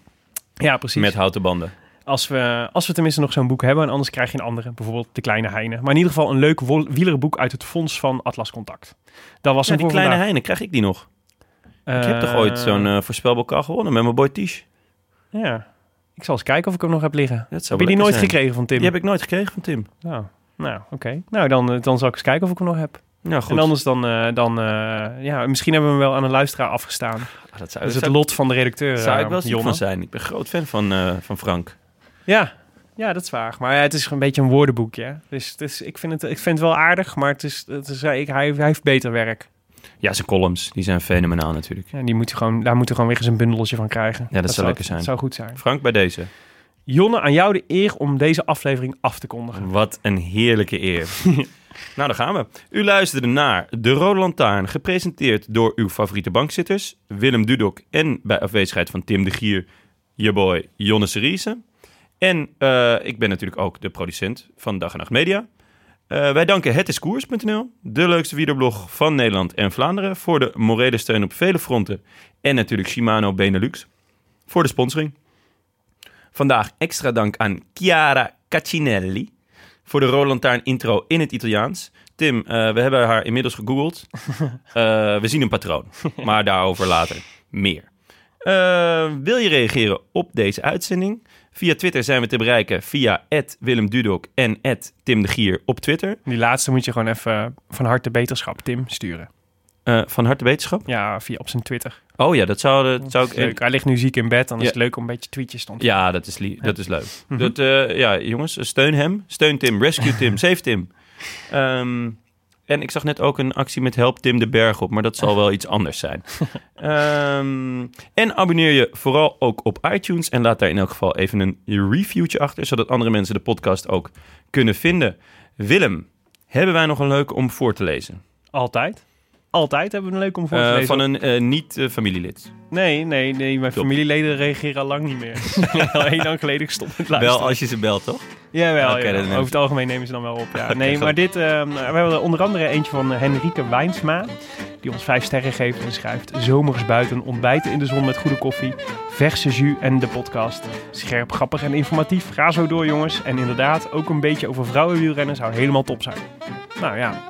Ja, precies. Met houten banden. Als we, als we tenminste nog zo'n boek hebben, en anders krijg je een andere, bijvoorbeeld De Kleine Heine. Maar in ieder geval een leuk wielerboek uit het fonds van Atlas Contact. Dat was Ja, hem die kleine vandaag. Heine, krijg ik die nog? ik heb toch Eh, ooit zo'n eh voorspelbokaal gewonnen met mijn boy Tish. Ja, ik zal eens kijken of ik hem nog heb liggen. Heb je die nooit zijn. gekregen van Tim? Die heb ik nooit gekregen van Tim. Nou, nou oké. Nou, dan, eh, dan zal ik eens kijken of ik hem nog heb. Ja, goed. En anders dan, eh, dan eh, ja, misschien hebben we hem wel aan een luisteraar afgestaan. Ah, dat zou, dat het lot van de redacteur, zou eh, ik wel ziek van zijn. Ik ben groot fan van, van Frank. Ja. ja, dat is waar. Maar ja, het is een beetje een woordenboekje. Dus is, ik, vind het, ik vind het wel aardig, maar het is, het is, hij, hij heeft beter werk. Ja, zijn columns, die zijn fenomenaal natuurlijk. Ja, die moet gewoon, daar moet hij gewoon weer eens een bundeltje van krijgen. Ja, dat zou lekker zijn. Dat zou goed zijn. Frank, bij deze. Jonne, aan jou de eer om deze aflevering af te kondigen. Wat een heerlijke eer. nou, daar gaan we. U luisterde naar De Rode Lantaarn, gepresenteerd door uw favoriete bankzitters, Willem Dudok en bij afwezigheid van Tim de Gier, je boy Jonne Seriese. En eh, ik ben natuurlijk ook de producent van Dag en Nacht Media. Eh, wij danken hetiskoers.nl, de leukste wielerblog van Nederland en Vlaanderen, voor de morele steun op vele fronten. En natuurlijk Shimano Benelux voor de sponsoring. Vandaag extra dank aan Chiara Caccinelli voor de Roland Taarn intro in het Italiaans. Tim, eh, we hebben haar inmiddels gegoogeld. Eh, we zien een patroon, maar daarover later meer. Wil je reageren op deze uitzending? Via Twitter zijn we te bereiken via Willem Dudok en Tim de Gier op Twitter. Die laatste moet je gewoon even van harte beterschap Tim sturen. Eh, van harte wetenschap. Ja, via op zijn Twitter. Oh ja, dat zou, dat zou ik... Leuk. Hij ligt nu ziek in bed, dan is het leuk om een beetje tweetjes te ontvangen. Ja, dat is, dat is leuk. Mhm. dat, eh, ja, jongens, steun hem. Steun Tim. Rescue Tim. Save Tim. Ehm, en ik zag net ook een actie met Help Tim de Berg op, maar dat zal wel iets anders zijn. Ehm, en abonneer je vooral ook op iTunes en laat daar in elk geval even een reviewtje achter, zodat andere mensen de podcast ook kunnen vinden. Willem, hebben wij nog een leuke om voor te lezen? Altijd. Altijd hebben we een leuk om voor te Eh, lezen. van een eh, niet-familielid. Nee, nee, nee. Mijn Top. familieleden reageren al lang niet meer. al heel lang geleden gestopt met luisteren. Wel als je ze belt, toch? Jawel, dan neem over ik- het algemeen nemen ze dan wel op. Ja. Nee, goed. maar dit, eh, we hebben onder andere eentje van eh, Henrike Wijnsma. Die ons vijf sterren geeft en schrijft... Zomers buiten, ontbijten in de zon met goede koffie, verse jus en de podcast. Scherp, grappig en informatief. Ga zo door, jongens. En inderdaad, ook een beetje over vrouwenwielrennen zou helemaal top zijn. Nou ja,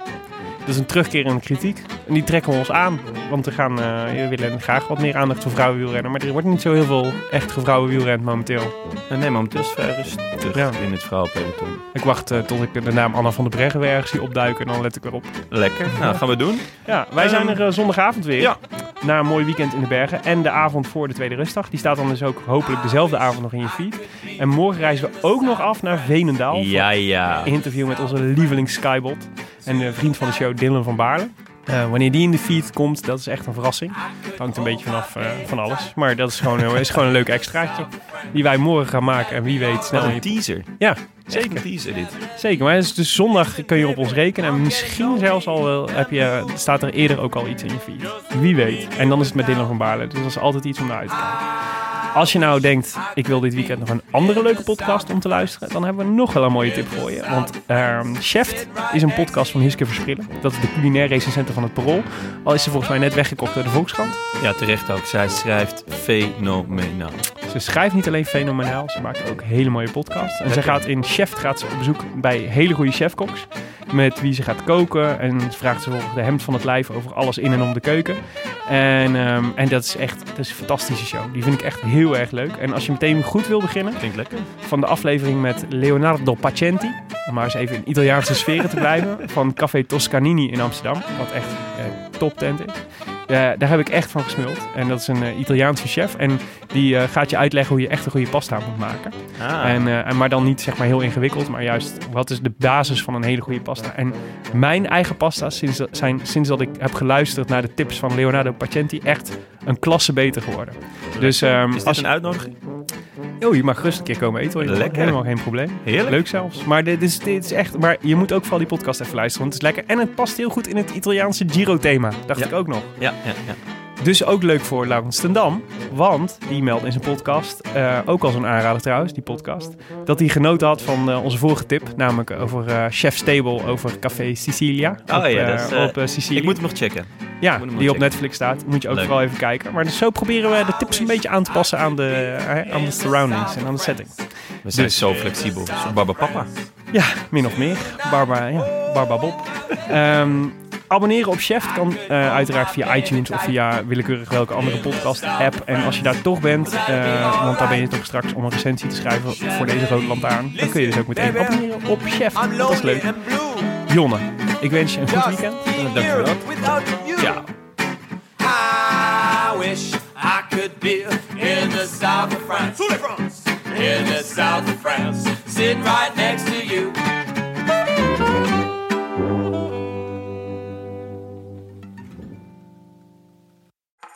is een terugkerende kritiek. En die trekken we ons aan. Want we, gaan, eh, we willen graag wat meer aandacht voor vrouwenwielrennen. Maar er wordt niet zo heel veel echt vrouwenwielrennen momenteel. Eh, nee, momenteel is het vrij rustig Ja. in het vrouwenpeloton. Ik wacht eh, tot ik de naam Anna van der Breggen weer ergens zie opduiken en dan let ik erop. Lekker. Nou, gaan we doen. Ja, wij Ehm, zijn er eh, zondagavond weer. ja. Na een mooi weekend in de bergen. En de avond voor de tweede rustdag. Die staat dan dus ook hopelijk dezelfde avond nog in je feed. En morgen reizen we ook nog af naar Veenendaal. Ja, ja. Een interview met onze lievelings Skybot. En de vriend van de show Dylan van Baarle. Eh, wanneer die in de feed komt, dat is echt een verrassing. Het hangt een beetje vanaf eh, van alles. Maar dat is gewoon, is gewoon een leuk extraatje. Die wij morgen gaan maken. En wie weet snel Wat een teaser. Ja, Zeker een teaser dit. Zeker, maar dus, dus zondag kun je op ons rekenen. En misschien zelfs al wel heb je, staat er eerder ook al iets in je feed. Wie weet. En dan is het met Dylan van Baarle. Dus dat is altijd iets om naar uit te kijken. Als je nou denkt, ik wil dit weekend nog een andere leuke podcast om te luisteren, dan hebben we nog wel een mooie tip voor je. Want ehm Chef is een podcast van Hiske Versprillen. Dat is de culinair recensente van het Parool. Al is ze volgens mij net weggekocht door de Volkskrant. Ja, terecht ook. Zij schrijft fenomenaal. Ze schrijft niet alleen fenomenaal, ze maakt ook hele mooie podcasts. En ze gaat in Chef gaat ze op bezoek bij hele goede chefkoks. met wie ze gaat koken. En ze vraagt ze de hemd van het lijf over alles in en om de keuken. En, ehm, en dat is echt dat is een fantastische show. Die vind ik echt heel erg leuk. En als je meteen goed wil beginnen, Klinkt lekker. van de aflevering met Leonardo Pacenti. Om maar eens even in Italiaanse sferen te blijven. Van Café Toscanini in Amsterdam. Wat echt eh, top tent is. Daar heb ik echt van gesmuld. En dat is een eh, Italiaanse chef. En die eh, gaat je uitleggen hoe je echt een goede pasta moet maken. Ah, En, en, maar dan niet zeg maar heel ingewikkeld. Maar juist wat is de basis van een hele goede pasta. En mijn eigen pasta's sinds, zijn sinds dat ik heb geluisterd naar de tips van Leonardo Pacenti echt een klasse beter geworden. Dus ehm, is dit als een uitnodiging? oh, je mag gerust een keer komen eten. hoor. Lekker. Helemaal geen probleem. Heerlijk. Leuk zelfs. Maar dit is, dit is echt. Maar je moet ook vooral die podcast even luisteren. Want het is lekker. En het past heel goed in het Italiaanse Giro-thema. Dacht Ja. ik ook nog. Ja, ja, ja. Dus ook leuk voor Laurens ten Dam. Want die meldt in zijn podcast, eh, ook al zo'n aanrader trouwens, die podcast, dat hij genoten had van eh, onze vorige tip. Namelijk over eh, Chef Stable over Café Sicilia. Oh op, ja, dat is, op Sicilië. Ik moet hem nog checken. ja, die op. Netflix staat. Moet je ook Leuk. vooral even kijken. Maar dus zo proberen we de tips een beetje aan te passen aan de, eh, aan de surroundings en aan de setting. We zijn Dus- zo flexibel. Zo Baba Papa. Ja, min of meer. Barba, ja, Barba Bob. Ehm, abonneren op Chef kan eh, uiteraard via iTunes of via willekeurig welke andere podcast-app. En als je daar toch bent, eh, want daar ben je toch straks om een recensie te schrijven voor deze rode lantaarn, dan kun je dus ook meteen abonneren op Chef. I'm Dat is lonely leuk. Jonne, ik wens je een goed weekend. Dankjewel. Without you. Ja. I wish I could be in the south of France. In the south of France. Sitting right next to you.